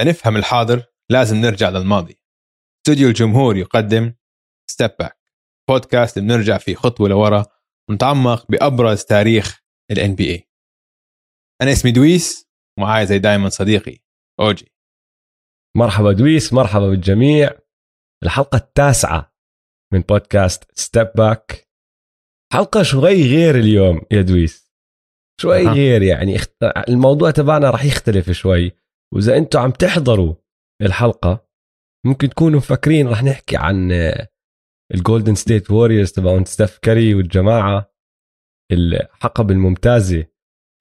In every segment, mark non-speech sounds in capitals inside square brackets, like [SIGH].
لنفهم الحاضر لازم نرجع للماضي. استوديو الجمهور يقدم Step Back بودكاست بنرجع فيه خطوة لورا ونتعمق بأبرز تاريخ ال NBA أنا اسمي دويس ومعاي زي دايما صديقي أوجي. مرحبا دويس مرحبا بالجميع. الحلقة التاسعة من بودكاست ستيب باك حلقة شوي غير اليوم يا دويس. شوي أها. غير يعني. الموضوع تبعنا راح يختلف شوي. وإذا أنتم عم تحضروا الحلقة ممكن تكونوا مفكرين راح نحكي عن ال Golden State Warriors تبعون ستيف كاري والجماعة الحقب الممتازة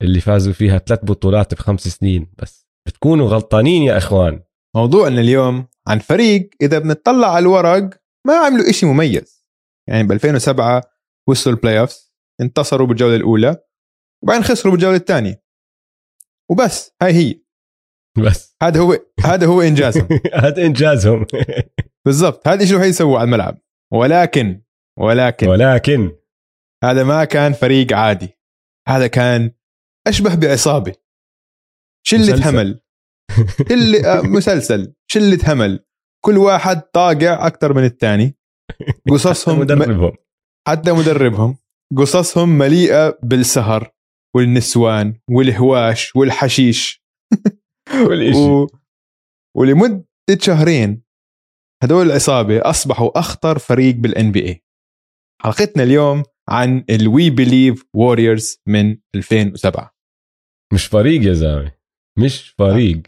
اللي فازوا فيها ثلاث بطولات بخمس سنين. بس بتكونوا غلطانين يا إخوان. موضوعنا اليوم عن فريق إذا بنطلع على الورق ما عملوا إشي مميز. يعني ب 2007 وصلوا ال playoffs انتصروا بالجولة الأولى وبعدين خسروا بالجولة الثانية. وبس هاي هي. [LAUGHS] بس. هذا هو هذا هو إنجازهم. [LAUGHS] هذا إنجازهم. [LAUGHS] بالضبط. هذا الشيء الوحيد يسووه على الملعب؟ ولكن ولكن ولكن. هذا ما كان فريق عادي. هذا كان أشبه بعصابة. شلة. همل. شلة آه، مسلسل. شلة همل. كل واحد طاقع أكثر من الثاني. قصصهم مدربهم. حتى مدربهم. قصصهم مليئة بالسهر والنسوان والهواش والحشيش. [LAUGHS] كل شيء و... ولمدة شهرين هدول العصابه أصبحوا أخطر فريق بال NBA حلقتنا اليوم عن ال We Believe Warriors من 2007 مش فريق يا زلمة. مش فريق.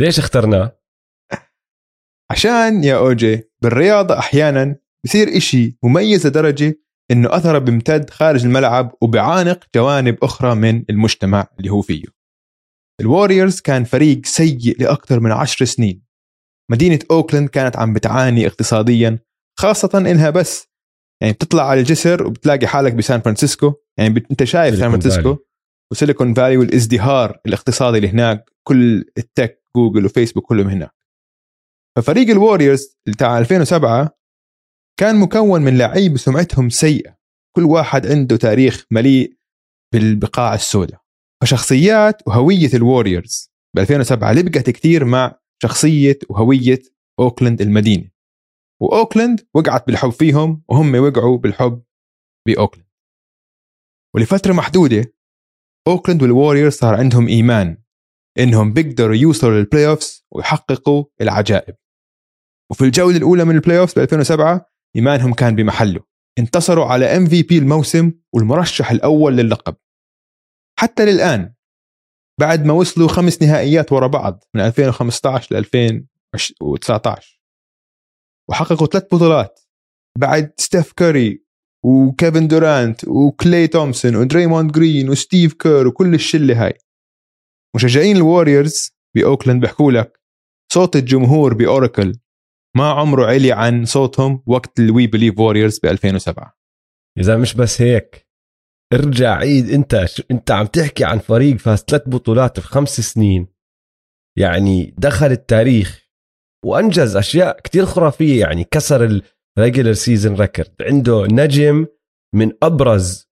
ليش اخترناه؟ عشان يا أوجي بالرياضه أحيانا بصير إشي مميز لدرجة إنه أثره بيمتد خارج الملعب وبعانق جوانب أخرى من المجتمع اللي هو فيه. ال Warriors كان فريق سيء لأكثر من عشر سنين. مدينة أوكلاند كانت عم بتعاني اقتصاديا خاصة إنها بس. يعني بتطلع على الجسر وبتلاقي حالك بسان فرانسيسكو. يعني بت... أنت شايف سان فرانسيسكو. و Silicon Valley والازدهار الاقتصادي اللي هناك كل ال tech جوجل وفيسبوك كلهم هناك. ففريق ال Warriors بتاع 2007 كان مكون من لعيبه سمعتهم سيئة. كل واحد عنده تاريخ مليء بالبقع السوداء. فشخصيات وهوية ال Warriors ب 2007 لبقت كثير مع شخصية وهوية اوكلاند المدينة. وأوكلاند وقعت بالحب فيهم وهم وقعوا بالحب باوكلاند ولفترة محدودة اوكلاند والواريورز صار عندهم إيمان إنهم بيقدروا يوصلوا لل playoffs ويحققوا العجائب. وفي الجولة الأولى من ال playoffs ب 2007 إيمانهم كان بمحله. انتصروا على MVP الموسم والمرشح الأول للقب. حتى للآن بعد ما وصلوا خمس نهائيات ورا بعض من 2015 ل 2019 وحققوا ثلاث بطولات. بعد ستيف كاري وكيفن دورانت وكلي تومسون ودريموند جرين وستيف كير وكل الشلة هاي. مشجعين الواريورز بأوكلاند بيحكوا لك صوت الجمهور بأوراكل ما عمره علي عن صوتهم وقت ال We Believe واريورز ب 2007 إذا مش بس هيك ارجع عيد. انت انت عم تحكي عن فريق فاز ثلاث بطولات في خمس سنين. يعني دخل التاريخ وأنجز أشياء كتير خرافية. يعني كسر ال regular season record عنده نجم من أبرز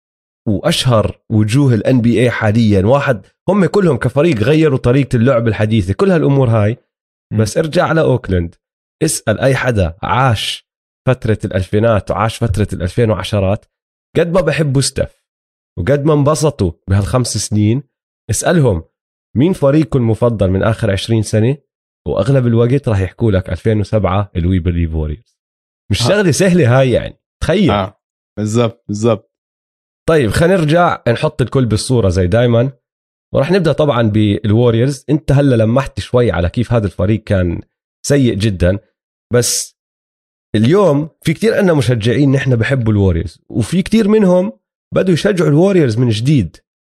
وأشهر وجوه الان بي اي حاليا. واحد هم كلهم كفريق غيروا طريقة اللعب الحديثة. كل هالأمور هاي. بس ارجع على أوكلاند. اسأل أي حدا عاش فترة الألفينات وعاش فترة الألفين وعشرات. قد ما بحبوا ستيف وقد ما انبسطوا بهالخمس سنين اسألهم مين فريقكم المفضل من آخر 20 سنة؟ وأغلب الوقت راح يحكوا لك 2007 ال We Believe ووريرز مش ها. شغلة سهلة هاي يعني تخيل. آه. بالضبط بالضبط. طيب خلينا نرجع نحط الكل بالصورة زي دايما. وراح نبدأ طبعا بالوريورز انت هلأ لمحت شوي على كيف هذا الفريق كان سيء جدا. بس اليوم في كتير عنا مشجعين نحن بحبوا الوريورز وفي كتير منهم بدوا يشجعوا الوريورز من جديد.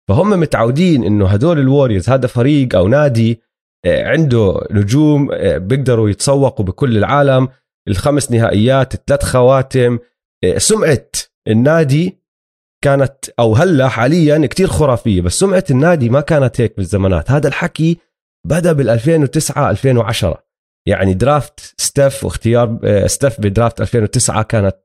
فهم متعودين إنه هدول الوريورز هذا فريق أو نادي آه، عنده نجوم آه، بيقدروا يتسوقوا بكل العالم. الخمس نهائيات الثلاث خواتم آه، سمعه النادي كانت أو هلأ حاليا كتير خرافية بس سمعه النادي ما كانت هيك بالزمانات. هذا الحكي بدأ بال 2009 2010 يعني draft ستيف واختيار ستيف ب draft 2009 كانت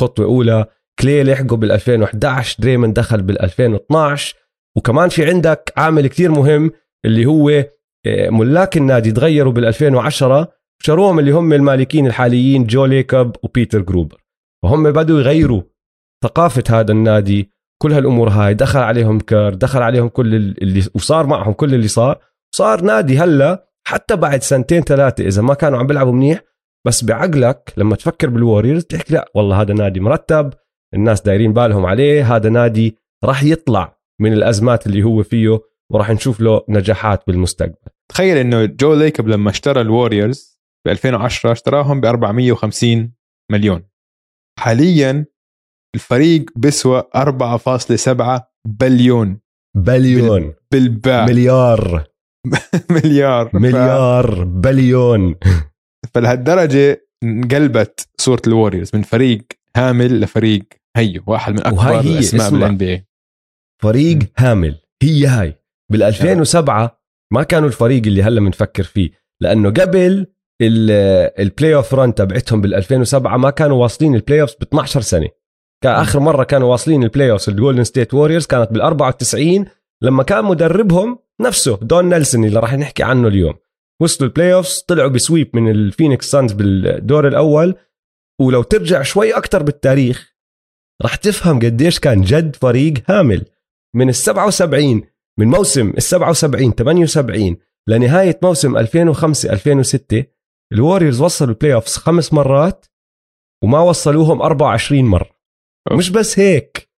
خطوة أولى. كلي لحقه بال 2011 دريمن دخل بال 2012 وكمان في عندك عامل كتير مهم اللي هو آه، ملاك النادي تغيروا بال 2010 شروهم اللي هم المالكين الحاليين جو ليكوب وبيتر جروبر. وهم بدوا يغيروا ثقافة هذا النادي كل هالأمور هاي دخل عليهم كير دخل عليهم كل اللي وصار معهم كل اللي صار. صار نادي هلأ حتى بعد سنتين ثلاثة إذا ما كانوا عم بيلعبوا منيح بس بعقلك لما تفكر بالوريورز تحكي لا والله هذا نادي مرتب الناس دايرين بالهم عليه هذا نادي راح يطلع من الأزمات اللي هو فيه وراح نشوف له نجاحات بالمستقبل. تخيل إنه جو ليكب لما اشترى الوريورز ب 2010 اشتراهم ب 450 مليون. حاليا الفريق بيسوى 4.7 billion. billion. بالباع مليار. [LAUGHS] مليار. ف- مليار. بليون. فلهالدرجة انقلبت صورة الوريورز من فريق هامل لفريق هيو واحد من أكبر هي، اسمع. بالان بي فريق هامل. هي هاي. بال 2007 ما كانوا الفريق اللي هلا بنفكر فيه لأنه قبل ال playoff run تبعتهم بال 2007 ما كانوا واصلين ال playoff ب 12 سنة. كان آخر مرة كانوا واصلين ال playoff الجولدن ستيت ووريرز كانت بال 94 لما كان مدربهم نفسه دون نيلسون اللي راح نحكي عنه اليوم. وصلوا ال playoff طلعوا ب sweep من الفينيكس سانز بالدور الأول. ولو ترجع شوي أكثر بالتاريخ راح تفهم قديش كان جد فريق هامل. من ال 77 من موسم ال 77 78 لنهاية موسم 2005 2006 الوريورز وصلوا ال playoffs خمس مرات وما وصلوهم 24 مرة. مش بس هيك.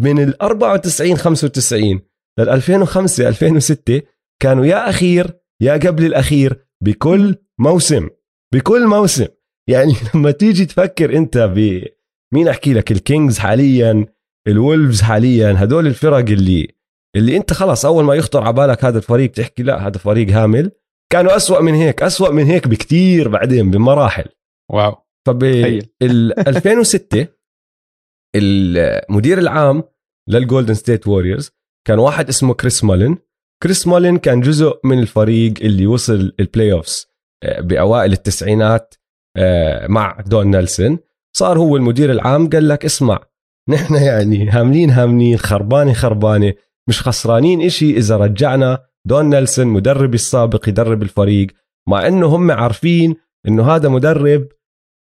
من ال 94 95 لل 2005 2006 كانوا يا أخير يا قبل الأخير بكل موسم. بكل موسم. يعني [LAUGHS] لما تيجي تفكر أنت ب مين أحكي لك؟ الكينجز حاليا الولفز حاليا هدول الفرق اللي اللي أنت خلاص أول ما يخطر على بالك هذا الفريق تحكي لا هذا فريق هامل. كانوا أسوأ من هيك أسوأ من هيك بكتير بعدين بمراحل. wow. فب تخيل. ال [LAUGHS] 2006 المدير العام للجولدن ستيت ووريرز كان واحد اسمه كريس مالين كريس مالين كان جزء من الفريق اللي وصل ال playoffs بأوائل التسعينات آه، مع دون نيلسون صار هو المدير العام قال لك اسمع نحن يعني هاملين هاملين خربانة خربانة مش خسرانين إشي إذا رجعنا دون نيلسون مدربي السابق يدرب الفريق مع إنه هم عارفين إنه هذا مدرب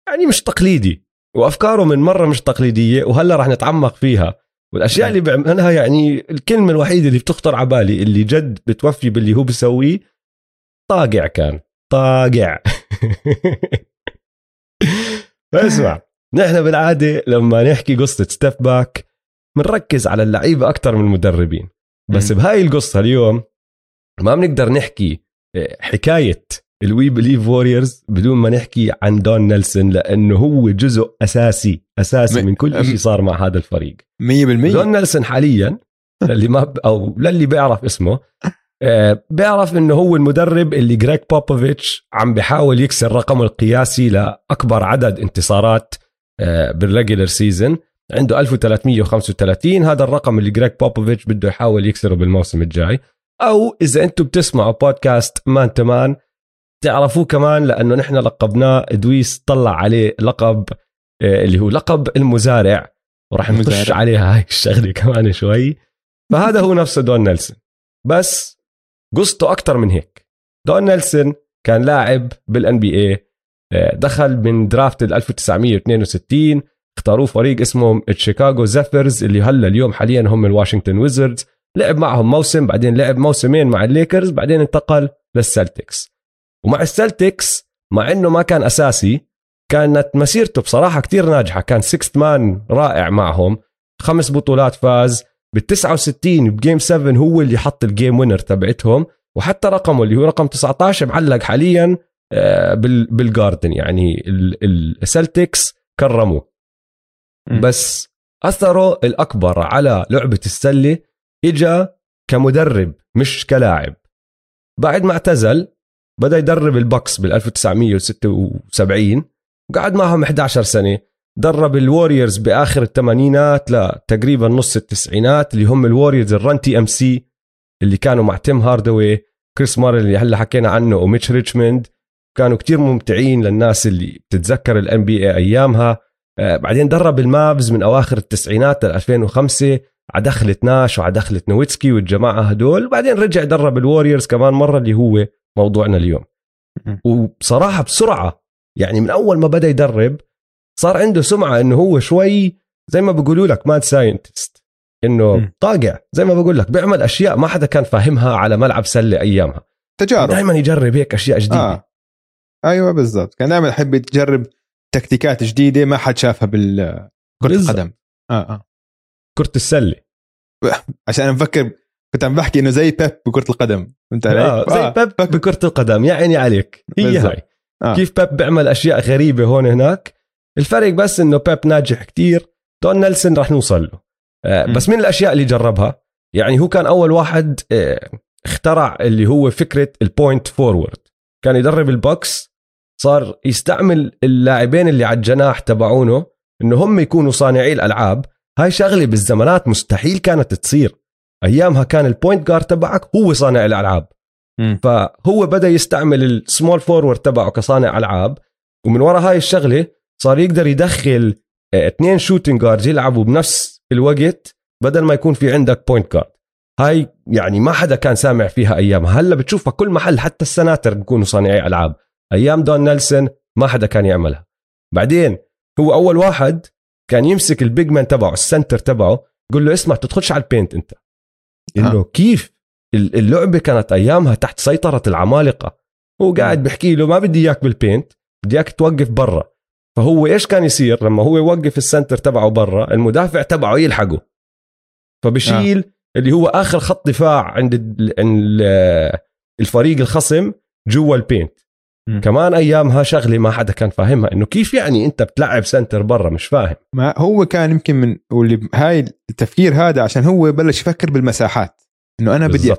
يعني مش تقليدي وأفكاره من مرة مش تقليدية وهلأ راح نتعمق فيها. والأشياء اللي بيعملها يعني الكلمة الوحيدة اللي بتخطر على بالي اللي جد بتوفي باللي هو بيسويه طاقع كان طاقع. [LAUGHS] اسمع. نحن بالعادة لما نحكي قصة Step Back بنركز على اللعيبة أكثر من المدربين. بس مم. بهاي القصة اليوم ما بنقدر نحكي آه، حكاية ال We Believe ووريرز بدون ما نحكي عن دون نيلسون لأنه هو جزء أساسي أساسي م- من كل شيء صار مع هذا الفريق. 100% دون نيلسون حاليا للي ما ب... أو للي بيعرف اسمه آه، بيعرف إنه هو المدرب اللي جريج بوبوفيتش عم بيحاول يكسر رقمه القياسي لأكبر عدد انتصارات بال regular season عنده 1335 هذا الرقم اللي Gregg Popovich بده يحاول يكسره بالموسم الجاي. أو إذا أنتم بتسمعوا podcast Man to Man تعرفوه كمان لأنه نحن لقبناه. ادويس طلع عليه لقب آه، اللي هو لقب المزارع. وراح نخش. عليها هاي الشغلة كمان شوي. فهذا هو نفسه دون نيلسون. بس قصته أكثر من هيك. دون نيلسون كان لاعب بال NBA دخل من draft ال 1962 اختاروه فريق اسمه الشيكاغو زيفرز اللي هلا اليوم حاليا هم الواشنطن ويزردز. لعب معهم موسم بعدين لعب موسمين مع الليكرز بعدين انتقل للسلتكس. ومع السلتكس مع إنه ما كان أساسي كانت مسيرته بصراحة كتير ناجحة. كان sixth man رائع معهم. خمس بطولات فاز. بال 69 ب game 7 هو اللي حط ال game winner تبعتهم. وحتى رقمه اللي هو رقم 19 معلق حاليا. بالجاردن يعني ال- السلتكس كرموه. بس أثره الأكبر على لعبة السلة إجا كمدرب مش كلاعب. بعد ما اعتزل بدأ يدرب البكس بال 1976 وقعد معهم 11 سنة. درب الوريورز بآخر الثمانينات لتقريبا نص التسعينات اللي هم الوريورز ال Run TMC اللي كانوا مع تيم هاردوي كريس مالن اللي هلأ حكينا عنه وميتش ريتشموند كانوا كتير ممتعين للناس اللي بتتذكر ال NBA أيامها. آه، بعدين درب المافز من أواخر التسعينات ل 2005 على دخلة ناش وعلى دخلة نويتسكي والجماعة هدول. وبعدين رجع درب الوريورز كمان مرة اللي هو موضوعنا اليوم. مم. وبصراحة بسرعة يعني من أول ما بدأ يدرب صار عنده سمعة إنه هو شوي زي ما بيقولوا لك mad scientist إنه مم. طاقع زي ما بقول لك بيعمل أشياء ما حدا كان فاهمها على ملعب سلة أيامها. تجارب. دائما يجرب هيك أشياء جديدة. آه. أيوه بالضبط. كان دائما يحب يجرب تكتيكات جديدة ما حد شافها بالكره بالضبط. القدم. آه آه. كرة السلة. [LAUGHS] عشان مفكر كنت عم بحكي إنه زي بيب بكرة القدم. فهمت علي؟ آه زي بيب فك- بكرة القدم. يا عيني عليك. هي بالضبط. هاي. آه. كيف بيب بيعمل أشياء غريبة هون هناك؟ الفرق بس إنه بيب ناجح كتير. دون نيلسون رح نوصل له. آه. بس من الأشياء اللي جربها يعني هو كان أول واحد آه اخترع اللي هو فكرة ال point forward كان يدرب البوكس صار يستعمل اللاعبين اللي على الجناح تبعونه إنه هم يكونوا صانعي الألعاب. هاي شغلة بالزمانات مستحيل كانت تصير. أيامها كان ال point guard تبعك هو صانع الألعاب. مم. فهو بدأ يستعمل ال small forward تبعه كصانع ألعاب. ومن وراء هاي الشغلة صار يقدر يدخل آه، اثنين shooting guard يلعبوا بنفس الوقت بدل ما يكون في عندك point guard هاي يعني ما حدا كان سامع فيها أيامها. هلا بتشوفها كل محل حتى السناتر بيكونوا صانعي ألعاب. أيام دون نيلسون ما حدا كان يعملها. بعدين هو أول واحد كان يمسك ال big man تبعه ال center تبعه يقول له اسمع تدخلش على ال paint أنت. انه كيف؟ ال- اللعبة كانت أيامها تحت سيطرة العمالقة. هو قاعد بحكي له ما بدي إياك بال paint بدي إياك توقف برا. فهو إيش كان يصير؟ لما هو يوقف ال center تبعه برا المدافع تبعه يلحقه. فبشيل آه. اللي هو آخر خط دفاع عند ال- عند ال- الفريق الخصم جوا ال paint. كمان ايامها شغله ما حدا كان فاهمها إنه كيف يعني أنت بتلعب center برا مش فاهم؟ ما هو كان يمكن من واللي هاي التفكير هذا عشان هو بلش يفكر بالمساحات إنه أنا بدي.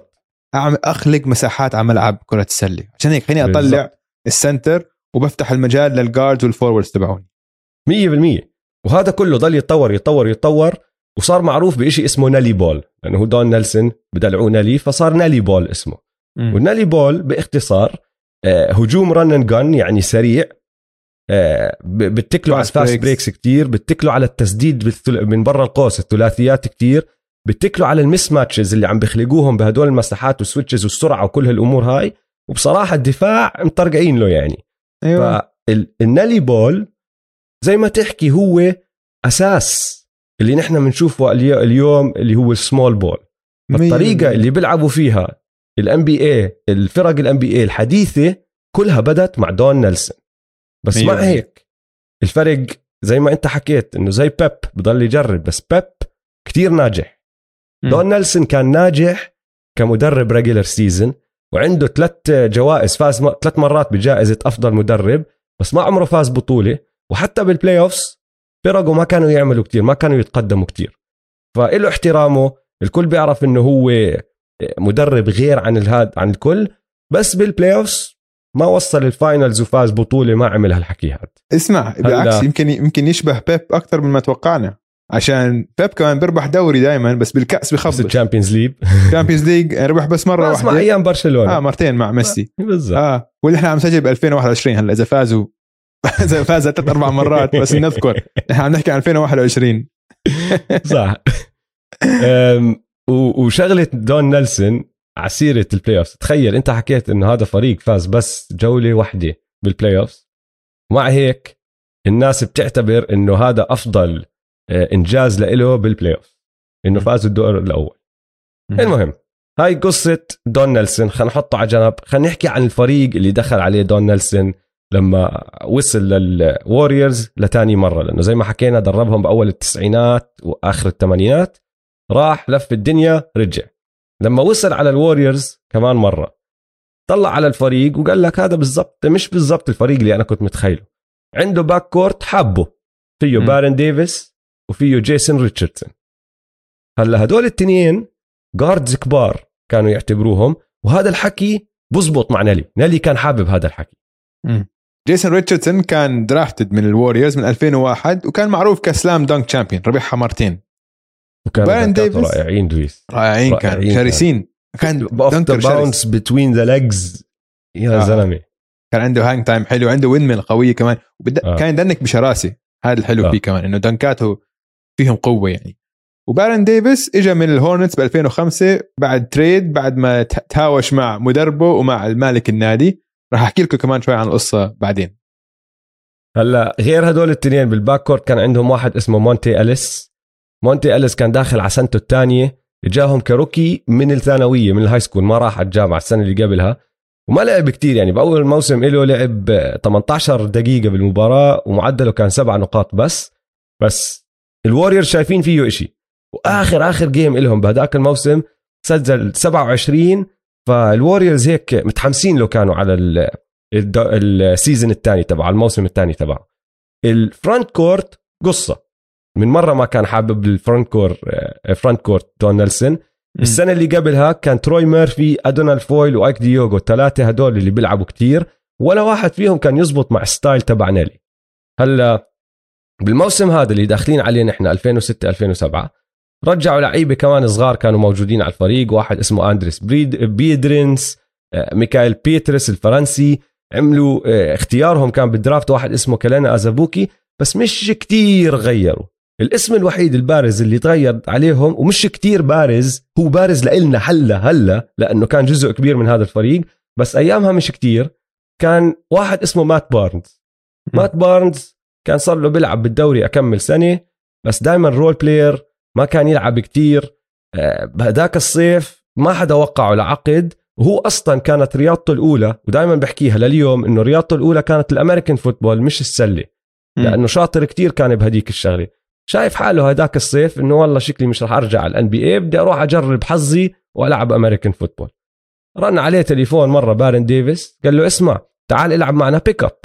اعمل أخلق مساحات على ملعب كرة السلة عشان هيك خليني أطلع بالضبط. ال center وبفتح المجال لل guards وال forwards تبعوني. مية بالمية. وهذا كله ضل يتطور يتطور يتطور وصار معروف بشيء اسمه Nellie Ball لأنه هو دون نيلسون بدلعوه Nellie فصار Nellie Ball اسمه. وال Nellie Ball باختصار هجوم run and gun يعني سريع. آه، بتكلوا على ال fast. breaks كتير بتكلوا على التسديد من برا القوس الثلاثيات كتير. بتكلوا على ال mismatches اللي عم بيخلقوهم بهدول المساحات وال switches والسرعة وكل هالأمور هاي. وبصراحة الدفاع مطرقعين له يعني. أيوه. فال Nellie Ball زي ما تحكي هو أساس اللي نحن بنشوفه اليو- اليوم اللي هو ال small ball الطريقة اللي بيلعبوا فيها ال NBA الفرق ال NBA الحديثة كلها بدت مع دون نيلسون. بس مع. هيك. الفرق زي ما انت حكيت إنه زي بيب بضل يجرب بس بيب كتير ناجح. دون نيلسون كان ناجح كمدرب regular season وعنده ثلاث جوائز فاز ثلاث مرات بجائزة أفضل مدرب بس ما عمره فاز بطولة. وحتى بال playoffs فرقه ما كانوا يعملوا كتير ما كانوا يتقدموا كتير. فإله احترامه الكل بيعرف إنه هو مدرب غير عن الهاد عن الكل بس بال playoffs ما وصل ال finals وفاز بطولة ما عمل هالحكي هذا اسمع بالعكس. يمكن يمكن يشبه بيب أكثر من ما توقعنا. عشان بيب كمان بيربح دوري دائما بس بالكأس بس بخبص ال Champions League ال Champions League ربح بس مرة بس مع واحدة. أيام برشلونة. آه مرتين مع ميسي. بالضبط. آه واللي إحنا عم نسجل ب 2021 هلأ إذا فازوا [LAUGHS] إذا فاز ثلاث أربع مرات بس نذكر. نحن عم نحكي عن 2021 [LAUGHS] صح. [LAUGHS] وشغلة دون نيلسون على سيرة ال playoff تخيل انت حكيت انه هذا فريق فاز بس جولة واحدة بال playoff ومع هيك الناس بتعتبر إنه هذا أفضل آه، إنجاز له بال playoff انه فازوا الدور الأول. المهم هاي قصة دون نيلسون. خلينا نحطه على جنب خلينا نحكي عن الفريق اللي دخل عليه دون نيلسون لما وصل للوريورز لتاني مرة. لأنه زي ما حكينا دربهم بأول التسعينات وآخر الثمانينات. راح لف الدنيا رجع. لما وصل على الوريورز كمان مرة. طلع على الفريق وقال لك هذا بالضبط مش بالضبط الفريق اللي أنا كنت متخيله. عنده backcourt حبه فيه م. بارون ديفيس وفيه جيسون ريتشاردسون هلا هدول التنين guards كبار كانوا يعتبروهم وهذا الحكي بزبط مع نيلي نيلي كان حابب هذا الحكي. جيسون ريتشاردسون كان drafted من الوريورز من 2001 وكان معروف ك slam dunk champion ربحها مرتين. وكان ديفيس. رائعين دويس. رائعين كانوا شرسين كان. دنكر باونس بتوين ذا ليجز يا آه. زلمة. كان عنده هانج تايم حلو عنده ويندميل قوية كمان. وبد... آه. كان يدنك بشراسة. هذا الحلو آه. فيه كمان إنه دنكاته فيهم قوة يعني. وبارن ديفيس اجى من الهورنتس ب 2005 بعد تريد بعد ما تهاوش مع مدربه ومع المالك النادي. راح أحكي لكم كمان شوي عن القصة بعدين. هلا غير هدول الاثنين بالباك كورت كان عندهم واحد اسمه مونتي اليس مونتا أليس كان داخل على سنته الثانية جاهم كروكي من الثانوية من ال high school ما راح على الجامعة السنة اللي قبلها. وما لعب كتير يعني بأول موسم له لعب 18 دقيقة بالمباراة ومعدله كان سبع نقاط بس. بس الوريور شايفين فيه إشي. وآخر آخر game لهم بهداك الموسم سجل 27 فالوريورز هيك متحمسين لو كانوا على ال season الثاني تبعه الموسم الثاني تبعه. ال frontcourt قصة. من مرة ما كان حابب ال frontcourt frontcourt دون نيلسون. السنة اللي قبلها كان تروي ميرفي أدونال فويل وأيك ديوغو الثلاثه هدول اللي بيلعبوا كتير ولا واحد فيهم كان يزبط مع ال style تبع نيلي. هلا بالموسم هذا اللي داخلين عليه نحن 2006 2007 رجعوا لعيبة كمان صغار كانوا موجودين على الفريق. واحد اسمه أندريس بريد بيدرينز آه، ميكائيل بيترس الفرنسي. عملوا آه، اختيارهم كان بال draft واحد اسمه كيلينا ازابوكي بس مش كتير غيروا. الاسم الوحيد البارز اللي تغير عليهم ومش كتير بارز هو بارز لإلنا هلا هلا لأنه كان جزء كبير من هذا الفريق بس أيامها مش كتير. كان واحد اسمه مات بارنز. مات بارنز كان صار له بيلعب بالدوري أكمل سنة بس دائما role player ما كان يلعب كتير. آه، بهداك الصيف ما حدا وقعه لعقد وهو أصلا كانت رياضته الأولى ودائما بحكيها لليوم إنه رياضته الأولى كانت ال American football مش السلة. لأنه شاطر كتير كان بهديك الشغلة. شايف حاله هداك الصيف إنه والله شكلي مش رح أرجع على ال NBA بدي أروح أجرب حظي وألعب American football رن عليه تليفون مرة بارون ديفيس قال له اسمع تعال إلعب معنا بيك اب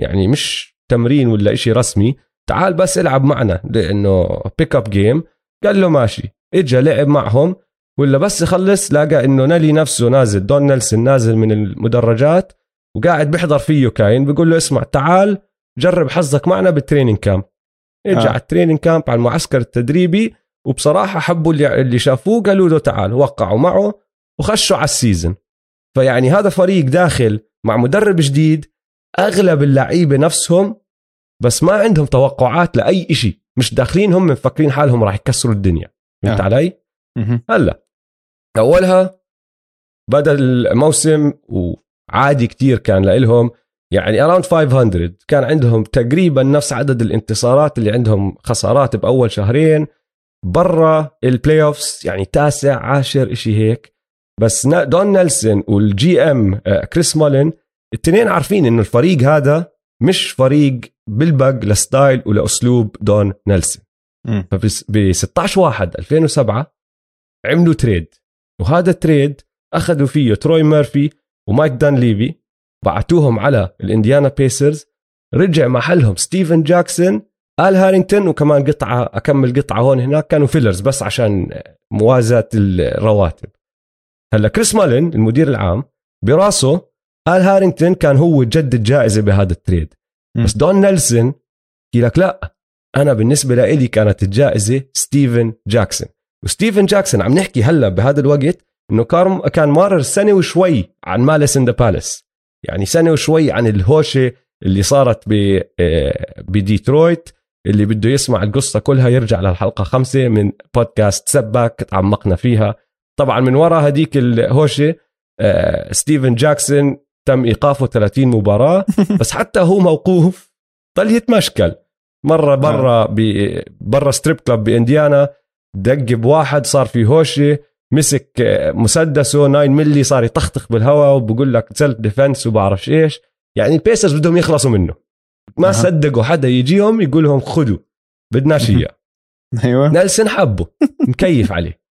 يعني مش تمرين ولا إشي رسمي تعال بس إلعب معنا لأنه pickup game قال له ماشي. اجى لعب معهم ولا بس يخلص لقى إنه نيلي نفسه نازل دون نيلسون نازل من المدرجات وقاعد بيحضر فيه كاين بيقول له اسمع تعال جرب حظك معنا بال training camp اجى آه. على ال training camp على المعسكر التدريبي وبصراحة حبوا اللي, اللي شافوه قالوا له تعال وقعوا معه وخشوا على ال season فيعني هذا فريق داخل مع مدرب جديد أغلب اللعيبة نفسهم بس ما عندهم توقعات لأي إشي مش داخلين هم مفكرين حالهم راح يكسروا الدنيا فهمت آه. علي. هلأ أولها بدأ الموسم وعادي كتير كان لهم يعني around 500 كان عندهم تقريبا نفس عدد الانتصارات اللي عندهم خسارات بأول شهرين برا ال playoffs يعني تاسع عاشر إشي هيك. بس دون نيلسون وال GM آه، كريس مالين الاثنين عارفين إنه الفريق هذا مش فريق بلبق ل style ولأسلوب دون نيلسون. فب 16 1 2007 عملوا trade وهذا ال trade أخذوا فيه تروي ميرفي ومايك دان ليفي بعتوهم على الإنديانا بيسرز. رجع محلهم ستيفن جاكسون آل هارينغتون وكمان قطعة أكمل قطعة هون هناك كانوا fillers بس عشان موازاة الرواتب. هلا كريس مالين المدير العام براسه آل هارينغتون كان هو جد الجائزة بهذا ال trade. مم. بس دون نيلسون يحكي لك لا أنا بالنسبة لإلي كانت الجائزة ستيفن جاكسون. وستيفن جاكسون عم نحكي هلا بهذا الوقت إنه كان كان مارر سنة وشوي عن Malice in the Palace. يعني سنة وشوي عن الهوشة اللي صارت ب آه، بديترويت اللي بده يسمع القصة كلها يرجع للحلقة خمسة من بودكاست سباك تعمقنا فيها. طبعا من وراء هديك الهوشة آه، ستيفن جاكسون تم إيقافه 30 مباراة [LAUGHS] بس حتى هو موقوف ضل يتمشكل مرة برا ب- برا strip club بإنديانا دق بواحد صار في هوشة. مسك آه، مسدسه 9 ملي صار يطخطخ بالهواء وبقول لك self defense وبعرفش إيش يعني البيسرز بدهم يخلصوا منه ما أها. صدقوا حدا يجيهم يقول لهم خذوا بدناش. اياه أيوه نيلسون حبه [LAUGHS] مكيف عليه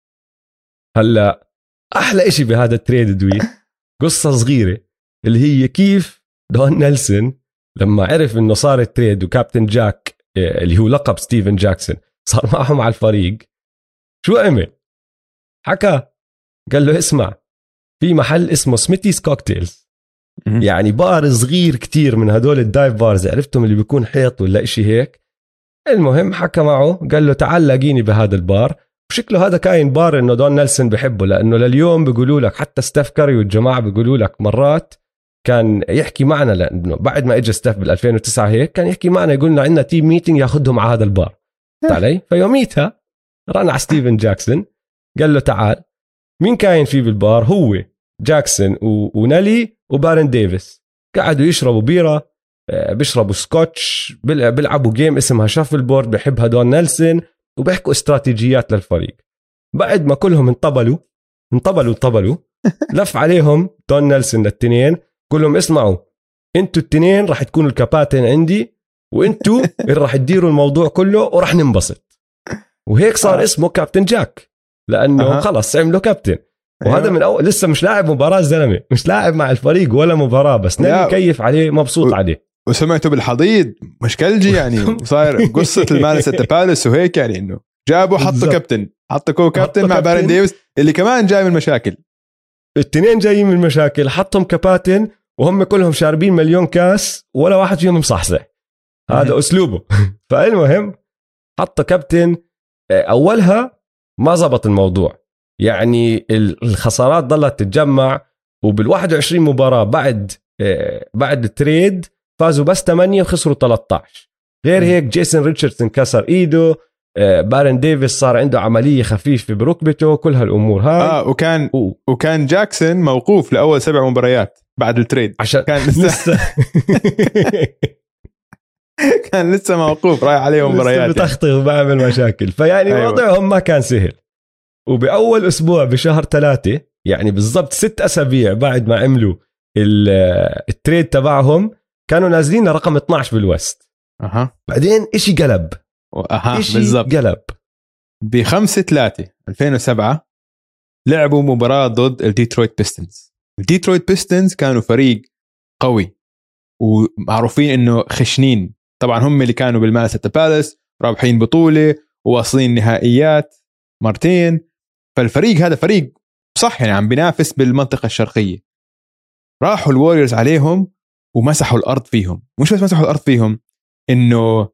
هلأ أحلى إشي بهذا ال trade هذا في قصة صغيرة اللي هي كيف دون نيلسون لما عرف إنه صار ال trade و Captain Jack آه، اللي هو لقب ستيفن جاكسون صار معهم على الفريق شو عمل؟ حكى قال له اسمع في محل اسمه Smitty's Cocktails. يعني بار صغير كتير من هدول ال dive bars عرفتهم اللي بيكون حيط ولا إشي هيك. المهم حكى معه قال له تعال لاقيني بهذا البار. وشكله هذا كاين بار إنه دون نيلسون بحبه لأنه لليوم بيقولوا لك حتى ستيف كاري والجماعة بيقولوا لك مرات كان يحكي معنا لأنه بعد ما اجى ستيف بال 2009 هيك كان يحكي معنا يقول لنا عندنا team meeting ياخذهم على هذا البار. فهمت علي؟ فيوميتها رن على ستيفن جاكسون قال له تعال. مين كاين فيه بالبار؟ هو جاكسون و... ونالي وبارون ديفيس. قعدوا يشربوا بيرة آه، بيشربوا سكوتش بيل- بيلعبوا game اسمها shuffleboard بحبها دون نيلسون وبيحكوا استراتيجيات للفريق. بعد ما كلهم انطبلوا انطبلوا انطبلوا [LAUGHS] لف عليهم دون نيلسون للتنين قول لهم اسمعوا أنتوا التنين راح تكونوا الكباتن عندي وانتوا [LAUGHS] اللي راح تديروا الموضوع كله وراح ننبسط. وهيك صار آه. اسمه كابتن جاك. لأنه أها. خلص عملوا كابتن وهذا أيوة. من أول لسه مش لاعب مباراة زلمة مش لاعب مع الفريق ولا مباراة بس. نبي كيف عليه مبسوط و- عليه وسمعته بالحضيض مشكلجي يعني [LAUGHS] صاير قصة ال Malice بال Palace وهيك يعني إنه جابوا حطوا. كابتن حطوا co-captain مع بارون. ديفيس اللي كمان جاي من مشاكل التنين جايين من المشاكل حطهم كباتن وهم كلهم شاربين مليون كاس ولا واحد فيهم مصحصح هذا. أسلوبه [LAUGHS] فالمهم حط كابتن آه، أولها ما زبط الموضوع. يعني ال- الخسارات ضلت تتجمع وبال 21 مباراة بعد آه، بعد ال trade فازوا بس 8 وخسروا 13 غير. هيك جيسون ريتشاردسون كسر إيده آه، بارون ديفيس صار عنده عملية خفيفة بركبته كل هالأمور هاي. آه وكان و- وكان جاكسون موقوف لأول سبع مباريات بعد ال trade. عشان كان [LAUGHS] لسه. [LAUGHS] [LAUGHS] كان لسه موقوف رايح عليه مباريات. بتخطي وبعمل مشاكل. فيعني أيوة. وضعهم ما كان سهل. وبأول أسبوع بشهر ثلاثة يعني بالضبط ست أسابيع بعد ما عملوا ال- ال trade تبعهم كانوا نازلين لرقم 12 بال West. أها. بعدين إشي قلب. أها بالضبط. قلب. ب 5 3 2007 لعبوا مباراة ضد الديترويت بيستونز الديترويت بيستونز كانوا فريق قوي ومعروفين إنه خشنين. طبعا هم اللي كانوا بال Malice بال Palace رابحين بطولة وواصلين نهائيات مرتين. فالفريق هذا فريق صح يعني عم بينافس بالمنطقة الشرقية. راحوا الوريورز عليهم ومسحوا الأرض فيهم. مش بس مسحوا الأرض فيهم إنه